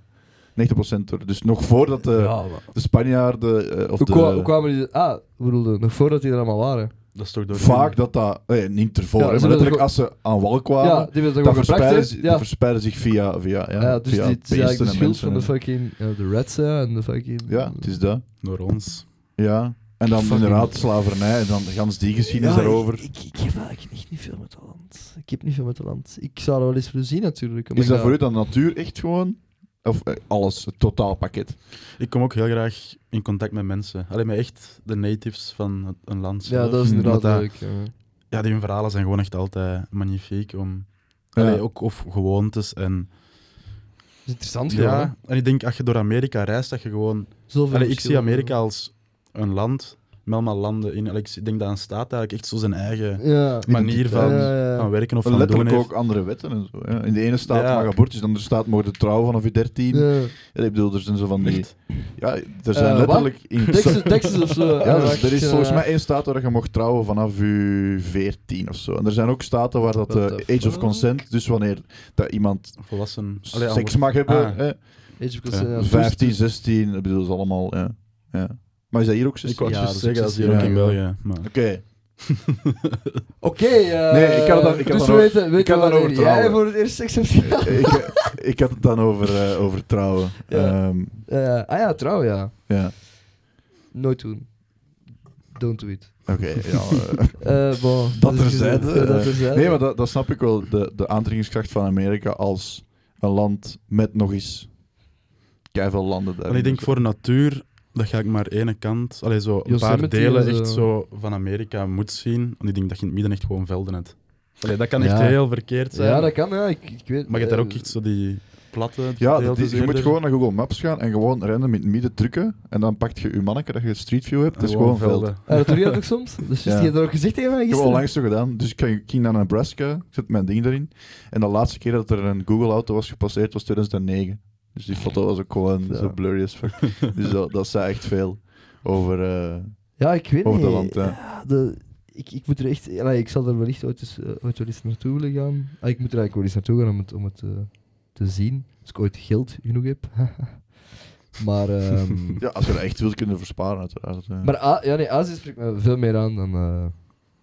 90% door. Dus nog voordat de, ja, maar... de Spanjaarden... eh, of Hoe, de, kwamen die... Ah, bedoelde, nog voordat die er allemaal waren. Dat is toch door vaak dat dat... eh, niet ervoor, Ja, maar als ze aan wal kwamen... ja, die dat, verspreiden, Ja. verspreiden zich via, via ja, Ja, dus via dit is en van de fucking... Ja, de Reds, en de fucking... Ja, het is dat. door ons. Ja. En dan Fucking- inderdaad slavernij en dan gans die geschiedenis Ja, daarover. Ik, ik, ik heb eigenlijk echt niet veel met dat land. Ik heb niet veel met dat land. Ik zou dat wel eens willen zien, natuurlijk. Is dat voor u dan natuur echt gewoon? Of eh, alles, het totaalpakket? Ik kom ook heel graag in contact met mensen. Alleen met echt de natives van het- een land. Ja, zelf. dat is Hmm, inderdaad dat- leuk. ja. Ja, die hun verhalen zijn gewoon echt altijd magnifiek. Om, Ja. Allee, ook, of gewoontes. En, Dat is interessant gewoon, ja, en ik denk, als je door Amerika reist, dat je gewoon... hè. Zoveel Allee, ik zie. Amerika als een land met allemaal landen in. Ik denk dat een staat eigenlijk echt zo zijn eigen Ja. manier van, Ja, ja, ja. van werken of van doen Letterlijk heeft. ook andere wetten en zo. Ja. In de ene staat Ja. mag abortus, in de andere staat mogen trouwen vanaf je 13. Ja. Ja, ik bedoel, er zijn zo van die... Echt? Ja, er zijn Eh, letterlijk... In Texas, Texas of zo. Ja, er is volgens mij één staat waar je mocht trouwen vanaf je 14 of zo. En er zijn ook staten waar dat eh, age of consent, dus wanneer dat iemand Volwassen. Allee, seks mag hebben, Ah. Age of consent, ja, 15, dus- 16, ik bedoel, dat is allemaal... Ja. Ja. Maar is dat hier ook 16? Ik wou Ja, juist dat is zeggen, dat is hier ook ook in. België. Maar... Oké. Oké, eh, Nee, ik had het dan- ik had dus dan we weten, ik weten had dan wanneer over jij trouwen. voor het eerst seks hebt gehad. ik, ik had het dan over, eh, over trouwen. Ja. Ehm, Eh, ah ja, trouw, ja. ja. Nooit doen. Don't do it. Oké, ja. eh, Eh bon, Dat is terzijde, dat eh, terzijde. nee, maar dat, dat snap ik wel. De, de aantrekkingskracht van Amerika als een land met nog eens veel landen daar. En ik denk voor natuur dat ga ik maar ene kant, allee, zo een paar delen en echt zo. zo van Amerika moet zien. Want ik denk dat je in het midden echt gewoon velden hebt. Allee, dat kan echt Ja. heel verkeerd zijn. Ja, dat kan, ja. Ik, ik weet Maar je hebt daar eh, ook echt zo die platte Ja, is- je moet eerder. gewoon naar Google Maps gaan en gewoon random in het midden drukken. En dan pakt je je manneke dat je Street View hebt. Het is gewoon veld. Ah, dat doe je dat ook soms? Dus Ja. je hebt dat ook gezegd tegen Ik heb al langs zo gedaan. Dus ik ging- ik ging naar Nebraska, ik zet mijn ding erin. En de laatste keer dat er een Google-auto was gepasseerd was 2009. Dus die foto was ook gewoon Ja. zo blurry as fuck. dus dat, dat zei echt veel over, eh, Ja, ik weet over niet. dat land. Ja. De, ik, ik moet er echt... allee, ik zal er wellicht ooit, eens, eh, ooit wel eens naartoe willen gaan. Ah, ik moet er eigenlijk wel eens naartoe gaan om het, om het eh, te zien. Als ik ooit geld genoeg heb. maar... ehm, Ja, als je dat echt wilt kunnen versparen, uiteraard. ja. Maar A- ja, nee, Azië spreekt me veel meer aan dan...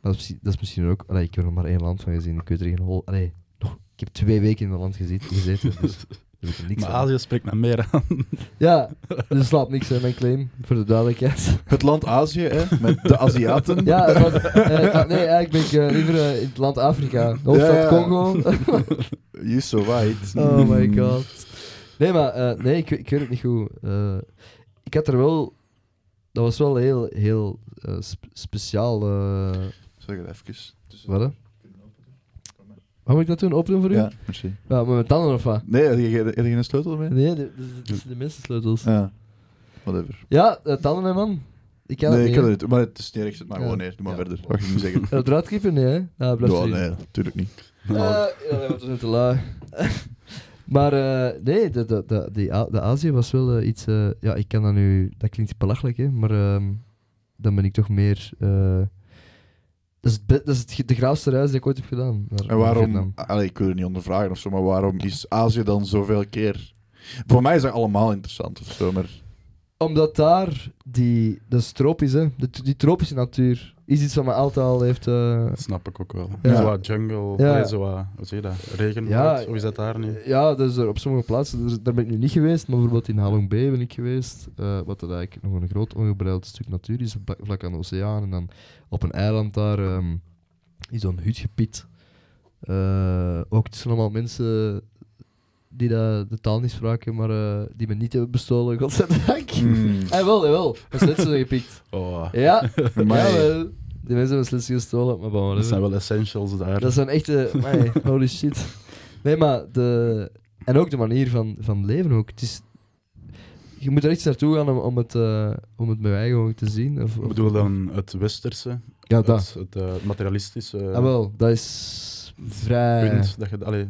dat, is, misschien- dat is misschien ook... Allee, ik heb er nog maar één land van gezien. Ik weet er geen hol... Allee, nog, ik heb twee weken in dat land gezeten. gezeten dus ik niks Maar van. Azië spreekt me meer aan. Ja, dus er slaat niks in mijn claim, voor de duidelijkheid. Het land Azië, hè, met de Aziaten. Ja, het was- eh, nee, eigenlijk ben ik eh, liever eh, in het land Afrika. De hoofdstad Ja, ja. Congo. You so white. oh my god. Nee, maar eh, nee, ik, ik weet het niet goed. Eh, ik had er wel... Dat was wel heel, heel eh, sp- speciaal. eh Zeg het even. Tussen- wat, hè? Wat moet ik dat doen? Openen voor u? Ja, merci. Ja, met tanden of wat? Nee, heb je, heb je geen sleutel mee? Nee, de- de- dat zijn de mensensleutels. Ja. Whatever. Ja, eh, tanden, hè, man. Ik kan nee, het ik niet, kan hè. het niet. Maar het is niet zet maar gewoon neer. Doe maar verder. Wat je nu zeggen? Kan het eruit knippen? Nee, hè? Ja, blijft nee, natuurlijk niet. Eh, ja, we zijn te lui. maar eh, nee, de, de, de, die A- de Azië was wel iets... eh, ja, ik kan dat nu... Dat klinkt belachelijk, hè. Maar ehm, dan ben ik toch meer... dat is, het be- dat is het, de graafste reis die ik ooit heb gedaan. naar- En naar waarom, Vietnam. allee, ik wil er niet ondervragen of zo, maar waarom is Azië dan zoveel keer... Voor mij is dat allemaal interessant of zo, maar... Omdat daar die... Dat is tropisch, hè. De, die tropische natuur is iets wat me altijd al heeft... eh, Dat snap ik ook wel. Ja. Zo wat jungle, Ja. zo wat, hoe zeg je dat? Regen, Ja, of is dat daar niet? Ja, dus er op sommige plaatsen, dus daar ben ik nu niet geweest, maar bijvoorbeeld in Halong Bay ben ik geweest, eh, wat dat eigenlijk nog een groot ongebreid stuk natuur is, vla- vlak aan de oceaan. En dan op een eiland daar ehm, is zo'n hut gepiet. Eh, ook tussen allemaal mensen die dat, de taal niet spraken, maar eh, die me niet hebben bestolen, godzijdank. Hmm. Ah, wel, wel. Mijn slitsen gepikt. Oh, Ja, Amai. Die mensen hebben slitsen gestolen, maar bon, dat zijn wel essentials daar. Dat zijn echte... amai, holy shit. Nee, maar de... En ook de manier van, van leven ook. Het is... Je moet er echt naartoe gaan om, om, het, eh, om het met eigen ogen te zien. Of, Ik of- bedoel dan het westerse, Ja, dat. het, het eh, materialistische Ah, wel. Dat is vrij... punt. Dat je, allee,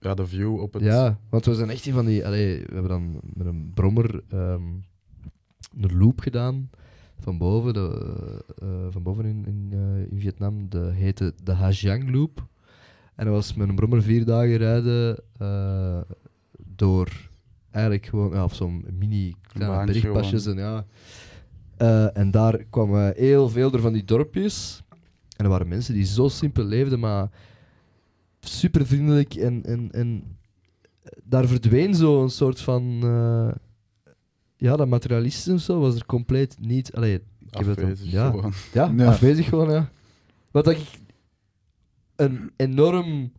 ja, de view op het... Ja, want we zijn echt in van die... Allee, we hebben dan met een brommer ehm, een loop gedaan. Van boven, de, eh, van boven in, in, eh, in Vietnam. De heette de Ha Giang Loop. En dat was met een brommer vier dagen rijden eh, door eigenlijk gewoon ja, op zo'n mini kleine bergpasjes. En, ja. Eh, en daar kwamen heel veel er van die dorpjes. En er waren mensen die zo simpel leefden, maar super vriendelijk. En, en, en daar verdween zo een soort van. Ja, dat materialisme of zo was er compleet niet. Allee, ik heb dan- Afwezig ja, gewoon. ja, Ja. afwezig gewoon, ja. Wat dat ik een enorm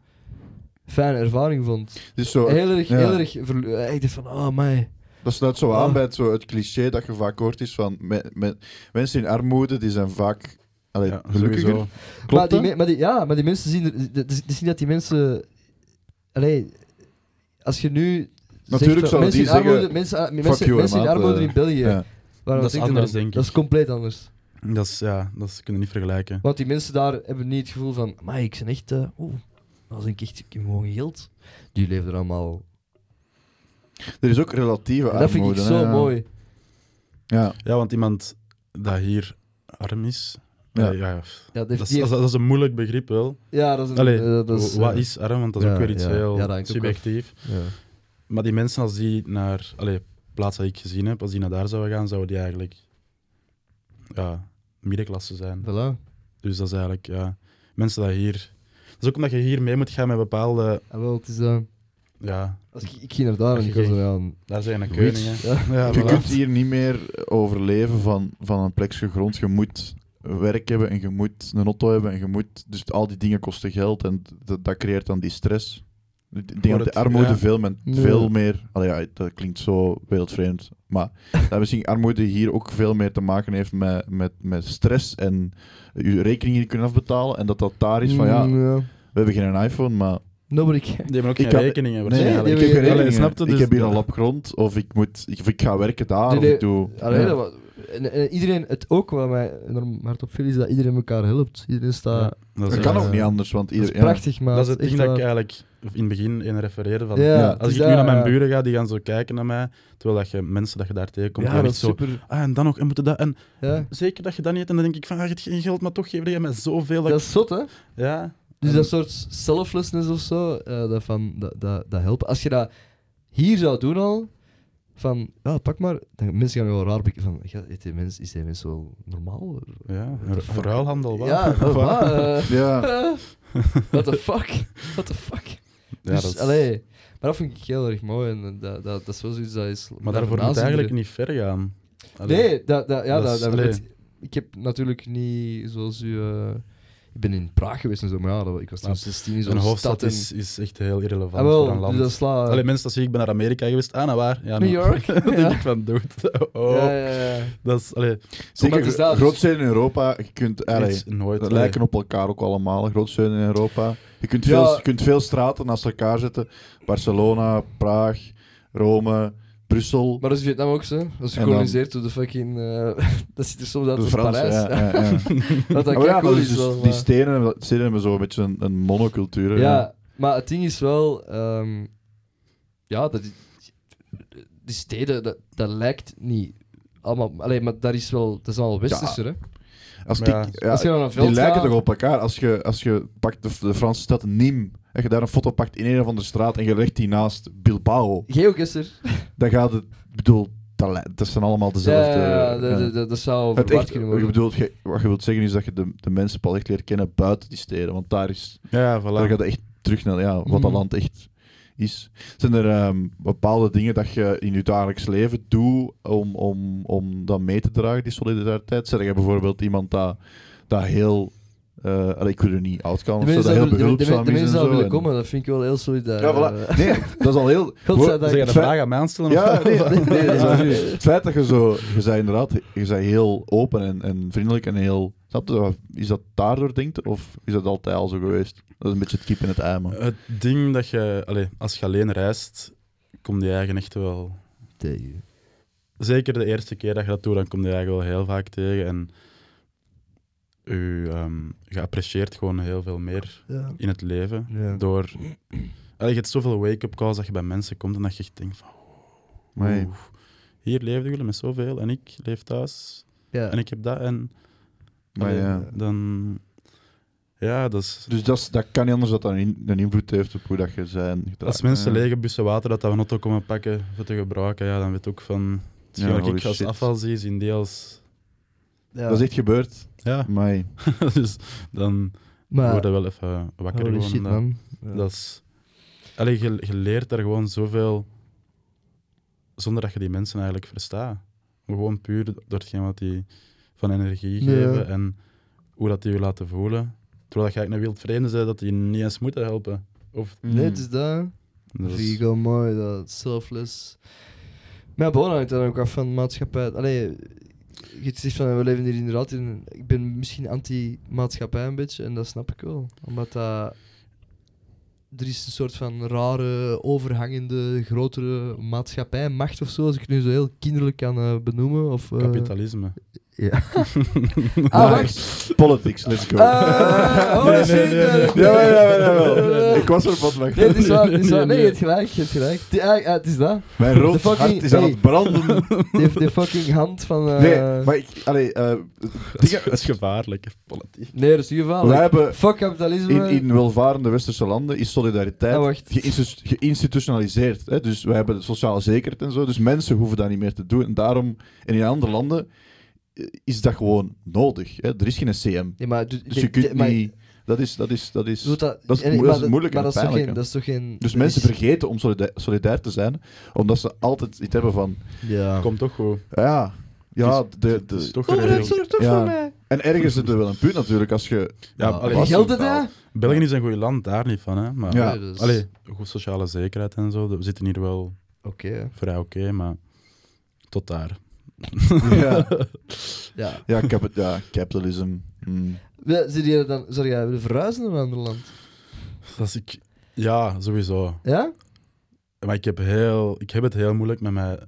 fijne ervaring vond. Het zo, Heel erg, ja. heel erg... eh, Ik dacht van, oh, my. Dat sluit zo Ah. aan bij het, zo, het cliché dat je vaak hoort is van me- me- mensen in armoede die zijn vaak allee, Ja, gelukkiger. sowieso. Klopt maar, die, maar die, ja, maar die mensen zien... er- Het is het is niet dat die mensen... Allee, als je nu... Natuurlijk zouden mensen die in armoede, zeggen, mensen, Fuck mensen, you, mensen in armoede eh, in België. Ja. Waarom Dat is anders, dan? denk Dat is ik. compleet anders. Dat is, ja, dat is, kun je niet vergelijken. Want die mensen daar hebben niet het gevoel van, maar ik ben echt, eh oeh, als ik echt, ik heb gewoon geld. Die leven er allemaal. Er is ook relatieve En dat vind ik armoede, zo hè. mooi. Ja, Ja, want iemand dat hier arm is, Ja. eh, ja, Ja, dat, is, dat, is, dat is een moeilijk begrip wel. ja, dat is een... Allee, dat is, wat is arm? Want dat is ja, ook weer iets ja. heel subjectief. Ja. Maar die mensen, als die naar allee, plaats dat ik gezien heb, als die naar daar zouden gaan, zouden die eigenlijk ja, middenklasse zijn. Voilà. Dus dat is eigenlijk, ja, mensen dat hier... Dat is ook omdat je hier mee moet gaan met bepaalde, En wel, het is, eh, ja, als ik, ik ging naar daar en ik was ja, daar zijn een Rich. koningen. ja. Ja, je voilà. kunt hier niet meer overleven van, van een plekje grond. Je moet werk hebben en je moet een auto hebben en je moet... Dus al die dingen kosten geld en dat, dat creëert dan die stress. Ik denk dat de armoede ja. veel, men, veel meer... Allee, ja, dat klinkt zo wereldvreemd. Maar dat misschien armoede hier ook veel meer te maken heeft met, met, met stress en je rekeningen niet kunnen afbetalen. En dat dat daar is van, ja, Mm, we hebben geen iPhone, maar Nobody can. Die hebben ook Ik geen rekeningen Nee, ik heb geen Allee, rekeningen. snap je? ik Dus heb hier dat- een lap grond, of ik, moet, of ik ga werken daar, Nee, of ik doe... Allee, ja. dat en, en iedereen, het ook wat mij enorm hard opviel, is dat iedereen elkaar helpt. Iedereen staat... Ja, dat, kan ook niet anders, want Dat is prachtig, maar Dat is het ding dat ik eigenlijk in het begin in refereerde. Van, Ja, als ik nu naar mijn buren ga, die gaan zo kijken naar mij, terwijl dat je mensen dat je daar tegenkomt, Ja, dat is zo, super. ah, en dan nog, en moeten dat, en Ja. zeker dat je dat niet, en dan denk ik van, ah, je hebt geen geld, maar toch geef je mij zoveel. Dat Dat ik- is zot, hè? ja. Dus En- dat soort selflessness of zo, eh, dat, van, dat, dat, dat helpt. Als je dat hier zou doen al, van, ja, pak maar, dan mensen gaan wel raar bekijken van, ja, is die mens, is die mens wel normaal? Ja, een verruilhandel, wat? Ja, wat, wat, eh, Ja, what the fuck? What the fuck? Ja, dus, dat is- allee, maar dat vind ik heel erg mooi en dat, dat, dat is wel zoiets dat is... maar daarvoor moet het eigenlijk niet ver gaan. Allee, Nee, dat, dat, ja, Dat ik heb natuurlijk niet zoals u... eh, ik ben in Praag geweest en zo, maar ja, dat, ik was toen Maar 16 in Een hoofdstad is, is echt heel irrelevant Ah, wel, voor een land. dus dat slaat... Allee, mensen dat zeggen, ik ben naar Amerika geweest. Ah, nou waar? Ja, New nou. York? dan denk Ja. ik van, dude. Oh, Ja, ja, ja. dat is, allee, zeker dat, dus- grootsteden in Europa, je kunt... Allee, iets nooit. dat lijken op elkaar ook allemaal, grootsteden in Europa. Je kunt, Ja. veel, je kunt veel straten naast elkaar zetten. Barcelona, Praag, Rome, Brussel. Maar dat is Vietnam ook zo. Dat is gekoloniseerd door de fucking... eh, dat ziet er soms uit als Parijs. ja, ja, ja. Dat Maar ja, cool dat is dus- wel, die maar- stenen, steden hebben zo een beetje een, een monocultuur. Ja, maar het ding is wel... ehm, ja, dat, die, die steden, dat, dat lijkt niet... Allemaal, allee, maar daar is wel, dat is al westerser, hè? Als ja, ja, Als je naar die lijken toch op elkaar. Als je, als je pakt de, de Franse stad Nîmes en je daar een foto pakt in een of andere straat en je legt die naast Bilbao, Geogesser. dan gaat het... Ik bedoel, dat, dat zijn allemaal dezelfde... ja, ja, ja. dat- dat- dat- dat zou Het verward echt, kunnen wat, je worden. bedoelt, je- wat je wilt zeggen is dat je de, de mensen pas echt leert kennen buiten die steden. Want daar, is, Ja, voilà. daar gaat het echt terug naar ja, wat dat Mhm. land echt is. Zijn er ehm, bepaalde dingen dat je in je dagelijks leven doet om, om, om dat mee te dragen, die solidariteit? Zeg je bijvoorbeeld iemand dat, dat heel... eh, allee, ik wil er niet uitkomen, De of zo, mensen heel de- de- behulpzaam de is zo. zouden willen en- komen, dat vind ik wel heel solidair. Ja, voilà. Eh, Nee, dat is al heel... Godzijdank. Zeg je een Feit- vraag aan mij aanstellen? Ja, of- nee, nee, nee, dat is. Het feit dat je zo, je zei inderdaad, je zei heel open en, en vriendelijk en heel, snap je, is dat daardoor denkt of is dat altijd al zo geweest? Dat is een beetje het kip in het ei, man. Het ding dat je, als je alleen reist, kom je eigen echt wel. Tegen. Zeker de eerste keer dat je dat doet, dan kom je eigen wel heel vaak tegen. En je, ehm, je apprecieert gewoon heel veel meer Ja. in het leven. Ja. Door. Allee, je hebt zoveel wake-up calls dat je bij mensen komt en dat je echt denkt van. Hier leefden jullie met zoveel en ik leef thuis Ja. en ik heb dat. En maar ja. dan. Ja, dat is. Dus dat, is- dat kan niet anders dat dat een, in- een invloed heeft op hoe dat je zijn. Als mensen lege bussen water dat dat we auto komen pakken voor te gebruiken, ja, dan weet je ook van. Ja, holy ik als shit. afval zie, zien die als. Ja. Dat is echt gebeurd. Ja, Maar dus dan maar, word je wel even wakker holy gewoon. shit, dat, man. Ja. dat is. Allee, je, je leert daar gewoon zoveel zonder dat je die mensen eigenlijk verstaat. Maar Gewoon puur door hetgeen wat die van energie Ja. geven en hoe dat die je laten voelen. Terwijl dat je eigenlijk een wild vreemde bent, dat die niet eens moeten helpen. Of, Nee, het is dat. dat is- vind ik wel mooi, dat selfless. Maar ja, hangt dan ook af van de maatschappij. Allee, je zegt van, we leven hier inderdaad in... Ik ben misschien anti-maatschappij een beetje, en dat snap ik wel. Omdat dat... Er is een soort van rare, overhangende, grotere maatschappij, macht of zo, als ik het nu zo heel kinderlijk kan eh, benoemen. Of, eh, kapitalisme. Ja. ah, wacht. Politics, let's go. Ah, oh Nee, nee, shit. nee, nee. ja, ja, ja. Ik was er van weg. Nee, het is waar, het is waar. Nee, hebt gelijk, je hebt gelijk. Die- ah, ah, het is dat. Mijn De rood fucking- hart is aan hey. het branden. Die heeft de fucking hand van... eh, Nee, maar ik... Allee, eh, Dat is, dat is gevaarlijk, politiek. Nee, dat is gevaarlijk. wij hebben... Fuck kapitalisme. In, in welvarende westerse landen is solidariteit Ah, geïnstitutionaliseerd. Hè? Dus wij hebben de sociale zekerheid en zo. Dus mensen hoeven dat niet meer te doen. En daarom, en in andere landen, is dat gewoon nodig. Hè? Er is geen CM. Nee, maar... Dus, Dus je kunt niet... Dat is... Dat is, dat is dat, dat is en- dat is moeilijk Maar en dat is, toch pijnlijk, geen, dat is toch geen... dus dat mensen is- vergeten om solida- solidair te zijn, omdat ze altijd iets hebben van... Ja. Komt toch goed. Ja, ja, is- de, de, is toch Oh, dat zorgt toch Ja. voor mij. en ergens zit er wel een punt natuurlijk als je... Ja, Ja, allee, Geldt het, hè? België is een goed land, daar niet van. Hè? Maar, Ja. Is- allee, goed sociale zekerheid en zo. We zitten hier wel Oké, hè. vrij oké, maar tot daar. Ja, ja. ja, ik heb het, ja capitalism. mm. Ja, Zou jij dan zou jij willen verhuizen naar een ander land? Dat is ik, ja, sowieso. Ja? Maar ik heb, heel, ik heb het heel moeilijk met mij.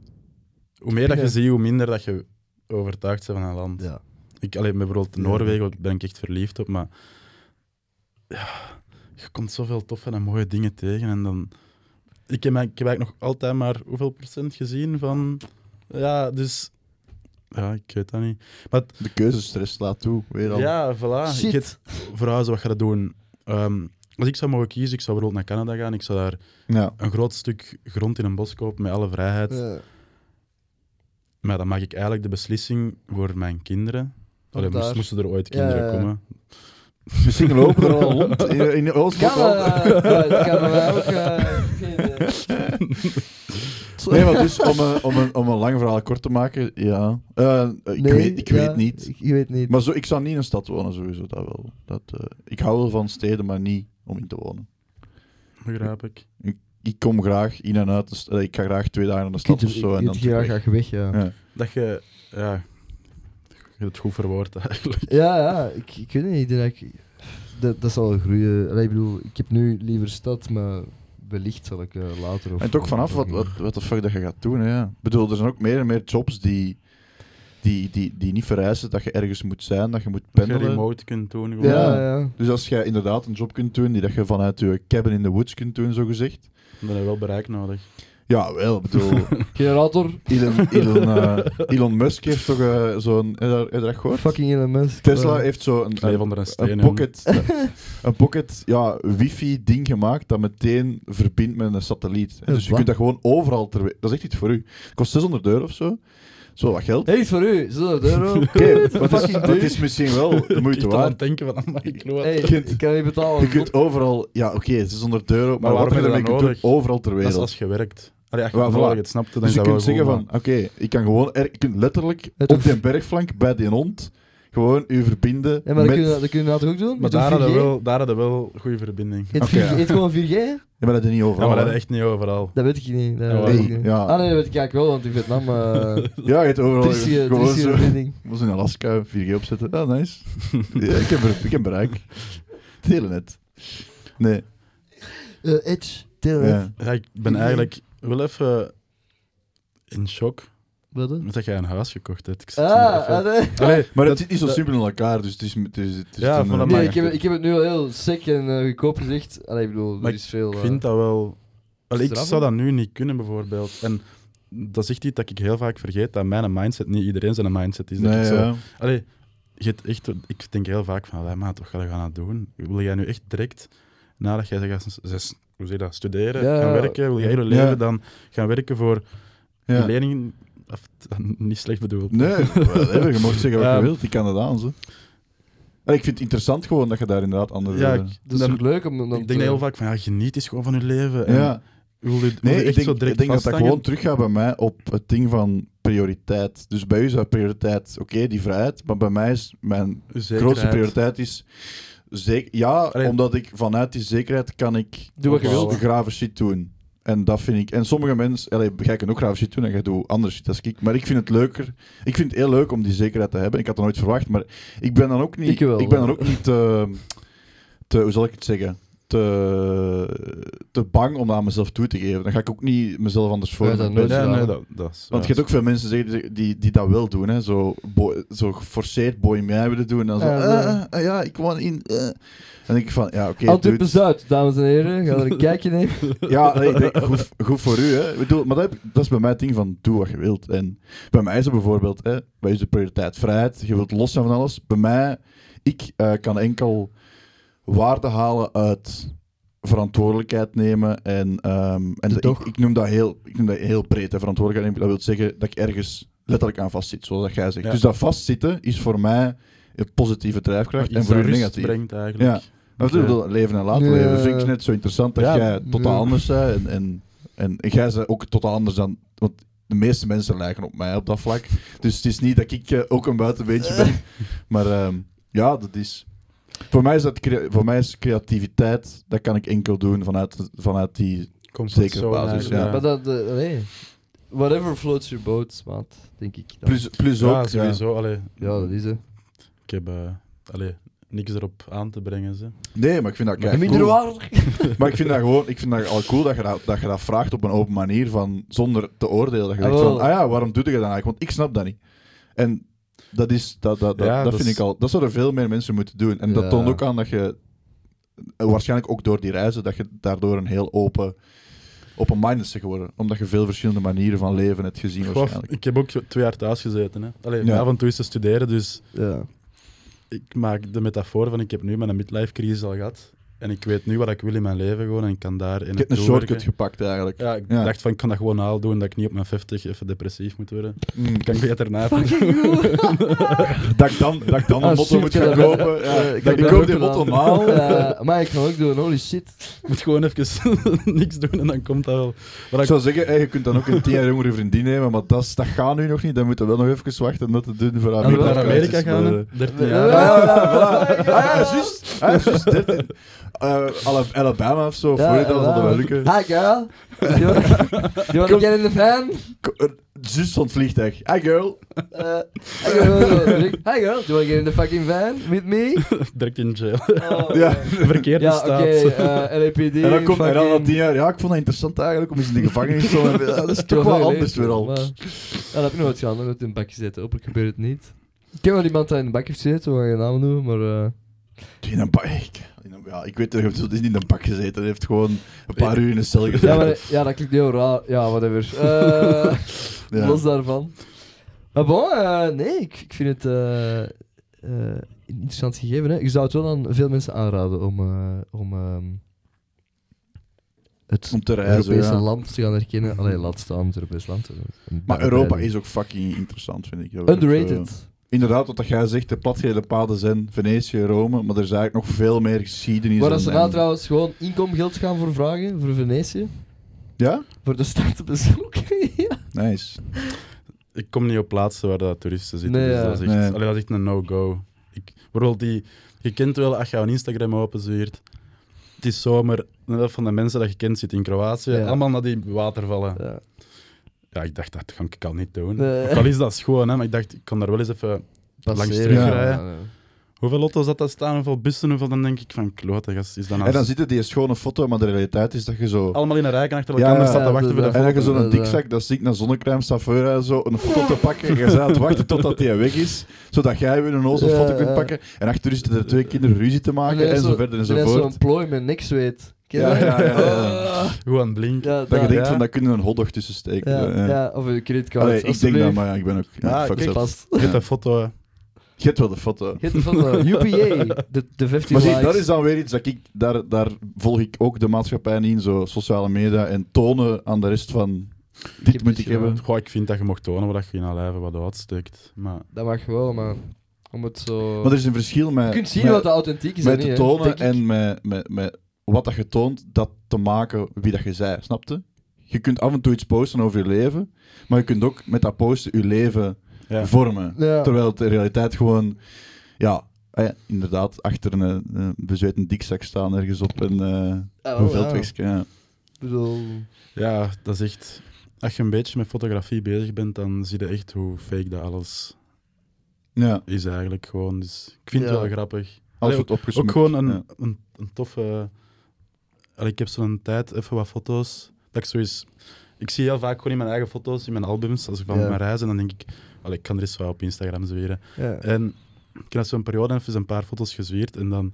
Hoe meer dat je ziet, hoe minder dat je overtuigd bent van een land. Ja. Ik, allee, met bijvoorbeeld Ja. Noorwegen ben ik echt verliefd op, maar ja, je komt zoveel toffe en mooie dingen tegen. En dan, ik, heb, ik heb eigenlijk nog altijd maar hoeveel procent gezien van. Ja, dus. Ja, ik weet dat niet. Maar het- De keuzestress slaat toe, weer al. ja, voilà. Shit. Ik weet, verhuizen, wat ga je doen? Ehm, als ik zou mogen kiezen, ik zou bijvoorbeeld naar Canada gaan. Ik zou daar Ja. een groot stuk grond in een bos kopen met alle vrijheid. Ja. Maar dan mag ik eigenlijk de beslissing voor mijn kinderen. Allee, daar. moest, moesten er ooit kinderen ja, ja. komen. Misschien lopen er al rond in, in ja, kan wij ook... eh, geen, eh, Nee, maar dus om een, om, een, om een lang verhaal kort te maken, ja. Eh, ik Nee, weet, ik ja, weet niet. Ik, ik weet niet. Maar zo, ik zou niet in een stad wonen, sowieso. Dat wel. Dat, eh, ik hou wel van steden, maar niet om in te wonen. Begrijp ik. Ik kom graag in en uit. de eh, ik ga graag twee dagen naar de stad of zo. En je dan graag, graag weg, ja. Ja. Dat je, ja, je het goed verwoord eigenlijk. Ja, ja, ik, ik weet niet. Ik denk ik, dat, dat zal groeien. Allee, ik bedoel, ik heb nu liever stad, maar wellicht zal ik eh, later... Of, En toch vanaf wat, wat, wat de fuck dat je gaat doen. Hè, ja. Ik bedoel, er zijn ook meer en meer jobs die, die, die, die niet vereisen dat je ergens moet zijn, dat je moet Dat je pendelen. remote kunt doen. gewoon. Ja, ja. Dus als jij inderdaad een job kunt doen die dat je vanuit je cabin in the woods kunt doen, zo gezegd. Dan heb je wel bereik nodig. Ja, wel. Ik bedoel, Generator, Elon, Elon, eh, Elon Musk heeft toch eh, zo'n... Heb je dat- dat gehoord? fucking Elon Musk. Tesla heeft zo Ik leef een, onder een een, steen. een jong. pocket, een pocket ja, wifi-ding gemaakt dat meteen verbindt met een satelliet. Dus je kunt dat gewoon overal ter wereld... Dat is echt iets voor u. Het kost 600 euro of zo. Zo wat geld. Hey, is voor u. 600 euro. Oké, maar het is, misschien wel de Ik moeite waard. het denken van, amai, ik. Hey, kunt- ik kan niet betalen. Je kunt overal... Ja, oké, 600 euro. Maar, Maar waarom heb je dat nodig? Overal ter Dat is wereld. als je werkt. Allee, als je Ja, het snapte, dan Dus je dat kunt zeggen van, oké, ik kan gewoon... Er, je kunt letterlijk Het op hoeft- die bergflank bij die hond gewoon u verbinden Ja, maar dat met... kun, je, dat kun je nou toch ook doen? Maar daar hadden 4G? we wel, daar hadden we wel goede verbinding. Het, Oké, 4G, ja. het gewoon 4G? Ja, maar dat is niet Ja, overal. maar dat is echt niet overal. Dat weet ik niet. Dat Ja, weet nee, ik niet. ja. Ah nee, dat weet ik eigenlijk wel, want in Vietnam... eh Ja, je hebt overal Triestige gewoon zo... verbinding. Was in Alaska 4G opzetten. Ah, nice. ja, ik, heb, ik heb bereik. Het hele net. Nee. Eh, Edge, Telenet. Ja. Ja, ik ben eigenlijk wel even in shock Wat met dat jij een huis gekocht hebt. Ik Ah, even- ah, nee. Allee, Maar dat- het zit niet zo simpel in elkaar, dus het is... Het is, het is Ja, een, maar Nee, ik heb, ik heb het nu al heel sec en eh, goedkoop gezegd. Allee, ik bedoel, Maar er is veel... Ik eh, vind dat wel... Allee, ik zou dat nu niet kunnen, bijvoorbeeld. En dat is echt iets dat ik heel vaak vergeet, dat mijn mindset niet iedereen zijn mindset is. Dat Nee, ik zo, ja. Allee, je hebt echt, ik denk heel vaak van, maat, wat ga je gaan dat doen? Wil jij nu echt direct, nadat jij zes, hoe zeg je dat, studeren, Ja, gaan werken, wil je leven Ja. dan gaan werken voor Ja. een lening? Of, niet slecht bedoeld. Nee, whatever, je mag zeggen wat je wilt, die kan dat aan. Zo. En ik vind het interessant gewoon dat je daar inderdaad andere... Ja, ik, Dat is dan- ook leuk om dan ik denk te- heel vaak van, ja, geniet eens gewoon van je leven. En ja. wil je, wil Nee, ik denk, zo ik denk dat dat gewoon teruggaat bij mij op het ding van prioriteit. Dus bij u is dat prioriteit, oké, die vrijheid, maar bij mij is mijn Zekerheid. grootste prioriteit is... Zeker, ja, Allee. omdat ik vanuit die zekerheid kan ik Doe wat je Opbouwen. wilt. grave shit doen. En dat vind ik... En sommige mensen... Allee, jij kan ook grave shit doen en jij doet andere shit als ik. Maar ik vind het leuker... Ik vind het heel leuk om die zekerheid te hebben. Ik had dat nooit verwacht, maar ik ben dan ook niet... Ik wel, ben dan ook niet te... te hoe zal ik het zeggen? Te, te bang om dat aan mezelf toe te geven. Dan ga ik ook niet mezelf anders voor. Ja, dat nooit Nee, nee, hè. dat, dat is Want je hebt ook veel mensen zeggen die, die dat wel doen, hè. Zo, bo- zo geforceerd bohemia willen doen. En dan zo, Ja, eh, eh, ja, ik woon in... eh. Dan denk ik van, ja, oké, Antwerpen dude. Zuid, dames en heren. Ga er een kijkje nemen. Ja, nee, nee, goed, goed voor u, hè. Ik bedoel, maar dat, heb- dat is bij mij het ding van, doe wat je wilt. En bij mij is het bijvoorbeeld, hè, bij u is de prioriteit vrijheid. Je wilt los zijn van alles. Bij mij, ik eh, kan enkel waarde halen uit verantwoordelijkheid nemen. En, ehm, en De dat- toch? ik, ik, noem dat heel, ik noem dat heel breed, hè, verantwoordelijkheid nemen. Dat wil zeggen dat ik ergens letterlijk aan vastzit, zoals dat jij zegt. Ja. Dus dat vastzitten is voor mij een positieve drijfkracht en voor u negatief. brengt eigenlijk. Ja. Maar ik bedoel, leven en laten Ja. leven vind ik net zo interessant dat Ja, jij totaal ja. anders bent. En, en, en jij bent ook totaal anders dan... Want de meeste mensen lijken op mij op dat vlak. Dus het is niet dat ik eh, ook een buitenbeentje ben. Maar ehm, ja, dat is... Voor mij is, dat voor mij is creativiteit, dat kan ik enkel doen vanuit, vanuit die... Zeker op basis, ja. Maar dat, eh, nee. Whatever floats your boat, maat, denk ik. dan. Plus, plus ook... Ja, sowieso. Allee, Ja, dat is het. ik heb eh, allee, niks erop aan te brengen. Ze. Nee, maar ik vind dat Maar kei Minder cool. Maar ik vind dat gewoon, ik vind dat al cool dat je dat, dat je dat vraagt op een open manier, van, zonder te oordelen. Dat je Ah, denkt van, ah ja, waarom doe je dat eigenlijk? Want ik snap dat niet. En dat, is, dat, dat, dat, Ja, dat dat vind is- ik al, dat zouden veel meer mensen moeten doen. En dat toont ook aan dat je, waarschijnlijk ook door die reizen, dat je daardoor een heel open, open minded bent geworden. Omdat je veel verschillende manieren van leven hebt gezien waarschijnlijk. ik heb ook twee jaar thuis gezeten. Hè. Allee, Ja. Af en toe is te studeren, dus Ja. ik maak de metafoor van ik heb nu mijn midlife crisis al gehad. En ik weet nu wat ik wil in mijn leven gewoon en ik kan daar in Ik heb een shortcut gepakt eigenlijk. Ja, ik Ja. dacht van ik kan dat gewoon al doen, dat ik niet op mijn 50 even depressief moet worden. Mm. Kan ik beter na dat ik dan, dat ik dan een Ah, motto shit, moet ik gaan kopen. Ja. Eh, ik ik koop die motto na. Ja, maar ik ga ook doen, holy shit. moet gewoon even niks doen en dan komt dat wel. Maar Ik ik, zou zeggen, hey, je kunt dan ook een tien jaar jongere vriendin nemen, maar dat, dat gaat nu nog niet. Dan moeten we wel nog even wachten om dat te doen voor naar Amerika gaan, eh, hè. 13 Ja, jaar. Ja, ja, voilà. Ah, ja, juist. Ah, ja, juist. 13. Eh, Ala- Alabama of zo, Florida, dat zal er wel lukken. Hi girl. You wanna Kom. get in the van? Eh, Juist van het vliegtuig. Hi girl. Uh, hi girl. Hi girl. Do you wanna get in the fucking van with me? Direct in jail. Oh, Ja. Verkeerde Ja, staat. oké. eh, LAPD. En dan komt en dan fucking- tien jaar, ja, ik vond dat interessant eigenlijk om eens in de gevangenis te komen. Ja, dat is toch wel anders weer al. Maar, ja, dat heb ik nooit gedaan, nooit in een bak gezeten. Hopelijk gebeurt het niet. Ik ken wel iemand die in een bak heeft gezeten, we gaan geen namen noemen, maar... eh, In een bak. In ja, ik weet dat hij is niet in een bak gezeten. Hij heeft gewoon een paar uur in een cel gezeten. ja, maar, ja, dat klinkt heel raar. Ja, whatever. Eh Ja. Los daarvan. Maar bon, eh, nee, ik, ik vind het een interessant gegeven. Hè. Ik zou het wel aan veel mensen aanraden om, om ehm, het Om te reizen, Europese ja. land te gaan herkennen. Allee, laat staan het Europees land. Maar Europa is ook fucking interessant, vind ik. Underrated. Inderdaad, wat dat jij zegt, de platgereden paden zijn Venetië, Rome, maar er is eigenlijk nog veel meer geschiedenis. Waar en- ze nou en- trouwens gewoon inkomgeld gaan voor vragen, voor Venetië. Ja? Voor de stad te bezoeken. ja. Nice. Ik kom niet op plaatsen waar dat toeristen zitten. Nee, dus ja. dat, is echt, Nee. allee, dat is echt een no-go. Ik- Bijvoorbeeld die... Je kent wel, als je een Instagram openzwiert, het is zomer, de helft van de mensen dat je kent zit in Kroatië, Ja. allemaal naar die watervallen. Ja. Ja, ik dacht, dat ga ik al niet doen. Nee. Ook al is dat schoon, hè, maar ik dacht, ik kan daar wel eens even langs terugrijden. Ja, ja. Hoeveel auto's dat daar staan, hoeveel bussen, hoeveel dan denk ik van, klote gast, is dat nou... En dan zit er die schone foto, maar de realiteit is dat je zo... Allemaal in een rij achter Ja, elkaar ja, staat te wachten voor de dat- En dan je foto. zo'n dikzak, dat zie ik naar zonnecrème, Saveur en zo, een foto te pakken. En je bent aan het wachten totdat die weg is, zodat jij weer een ozel Ja, foto kunt pakken. En achter zitten er twee kinderen ruzie te maken, dan en zo zo- verder en zo dan voort. zo'n plooi met niks weet. Ken je Ja, dat? ja, ja, ja. Ah. Gewoon blink. Ja, Dat je dat. denkt Ja. van, daar kunnen we een hotdog tussen steken. Ja, Ja, ja, of een creditcard. Allee, ik denk dat, maar ja, ik ben ook... Ja, fuck kijk. Past. Je hebt een foto. hè. Je hebt wel de foto. Geet de foto. UPA, de, de 15 Maar zie, likes. dat is dan weer iets dat ik... Daar, daar volg ik ook de maatschappij niet in, zo sociale media, en tonen aan de rest van... Dit moet ik hebben. Goh, ik vind dat je mocht tonen wat je in je lijven wat uitsteekt. Maar Dat mag wel, man. Om het zo... Maar er is een verschil met... je kunt zien met- wat de authentiek is en met niet, te hè, tonen en met, met, met wat dat je toont, dat te maken wie dat je zei, snapte? Je kunt af en toe iets posten over je leven, maar je kunt ook met dat posten je leven ja. vormen. Ja. Terwijl het in realiteit gewoon, ja, inderdaad, achter een, een bezweten dikzak staan ergens op een, eh Oh, ja. Ja. Ik bedoel... ja, dat is echt... Als je een beetje met fotografie bezig bent, dan zie je echt hoe fake dat alles ja, is eigenlijk gewoon. Dus ik vind Ja. het wel grappig. alles Allee, wordt. Ook gewoon een, Ja. een, een toffe allee, ik heb zo'n tijd even wat foto's. Dat ik zoiets. Ik zie heel vaak gewoon in mijn eigen foto's, in mijn albums, als ik van Ja. mijn reizen, dan denk ik, allee, ik kan er eens wat op Instagram zweren. En ik heb zo'n periode even een paar foto's gezwierd en dan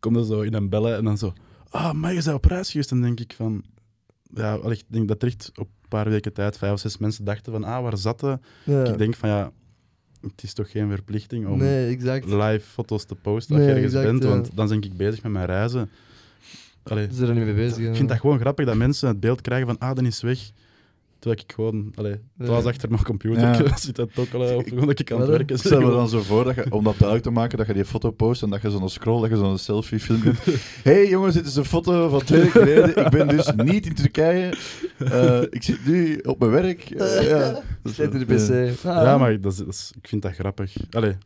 komt er zo in een bellen en dan zo, ah, maar je bent op reis geweest. En dan denk ik van, ja, allee, ik denk dat er echt op een paar weken tijd vijf of zes mensen dachten van, ah, waar zat. Ik denk van, ja, het is toch geen verplichting om Nee, live foto's te posten als Nee, je ergens exact, bent, ja. want dan ben ik bezig met mijn reizen. Allee, Ze zijn er niet mee bezig. ik vind dat gewoon grappig dat mensen het beeld krijgen van, ah, dan is weg. Terwijl ik gewoon, allee, thuis achter mijn computer Ja. zit te tokkelen of gewoon dat ik aan het werken Stel me dan zo voor, dat je, om dat duidelijk te maken, dat je die foto post en dat je zo'n scroll, dat je zo'n selfie filmt. hey jongens, dit is een foto van twee weken geleden. Ik ben dus niet in Turkije. Eh, ik zit nu op mijn werk. Eh, ja. Dat is Zit in de wel- pc. ja. Ah. Ja, maar dat is, dat is- ik vind dat grappig. Allee,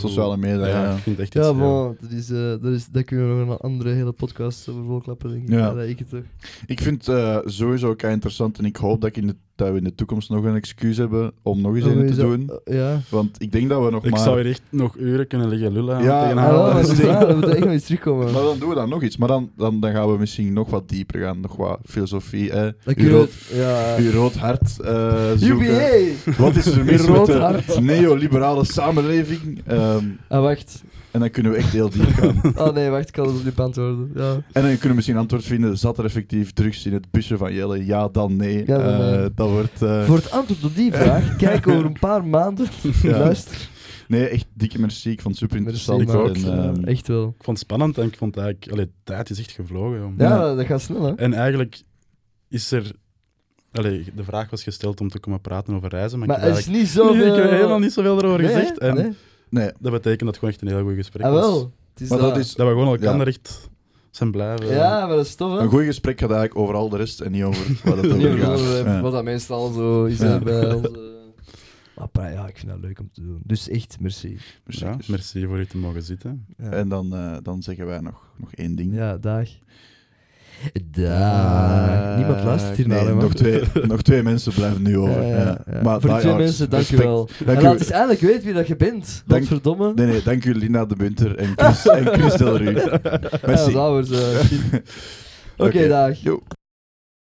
Sociale media, ja, ja. ik vind het echt iets... Ja, bon, dat, is, eh, dat, is, dat kunnen we nog een andere hele podcast over volklappen, denk ik. Ja. dat ik het toch. Ik vind het eh, sowieso ook interessant en ik hoop dat, ik in de, dat we in de toekomst nog een excuus hebben om nog eens een te dat- doen. eh, ja. Want ik denk dat we nog Ik maar... zou hier echt nog uren kunnen liggen lullen Ja, tegen Ah, haar. wel, dat moeten echt nog eens terugkomen. Maar dan doen we dan nog iets. Maar dan, dan, dan gaan we misschien nog wat dieper gaan. Nog wat filosofie. Dan Uw rood. Ja. uw rood hart eh, zoeken. UBA! Wat is er mis met de neoliberale samenleving? Ehm, Ah, wacht. En dan kunnen we echt heel diep gaan. Oh nee, wacht, ik kan het op die antwoorden. Ja. En dan kunnen we misschien antwoord vinden. Zat er effectief drugs in het busje van Jelle? Ja, dan nee. Ja, dan nee. Eh, dat wordt... eh, Voor het antwoord op die vraag, kijk over een paar maanden. Ja. Luister. Nee, echt dikke merci. Ik vond het super interessant. Ik ook. En, ehm, Echt wel. Ik vond het spannend en ik vond eigenlijk... Allee, tijd is echt gevlogen. Ja, dat gaat snel, hè? En eigenlijk is er... Allee, de vraag was gesteld om te komen praten over reizen, maar, Maar ik heb is niet zoveel... Nee, ik heb helemaal niet zoveel erover Nee, gezegd. En Nee? Nee, dat betekent dat het gewoon echt een heel goed gesprek Ah, was. wel. Het is maar dat is... Dat we gewoon elkaar Ja. echt zijn blijven. Ja, maar dat is tof, hè? Een goed gesprek gaat eigenlijk over al de rest en niet over wat het over gaat. over, eh, Ja. Wat dat meestal zo is Ja. hè, bij onze... Maar ja, ik vind dat leuk om te doen. Dus echt, merci. Merci. Ja, merci voor u te mogen zitten. Ja, En dan, eh, dan zeggen wij nog, nog één ding. ja dag. Dag. Niemand luistert hier naar, nog, twee, nog twee mensen blijven nu over. Ja, Ja, ja, ja. Maar Voor die twee mensen, dank je respect. wel. Dank en u- laat eens eigenlijk weten wie dat je bent. Dank- Godverdomme. Nee, nee, dank u Lina de Bunter en Chris, en Chris Delru. Ja, Merci. dat was, eh. Oké, Oké. dag. Jo.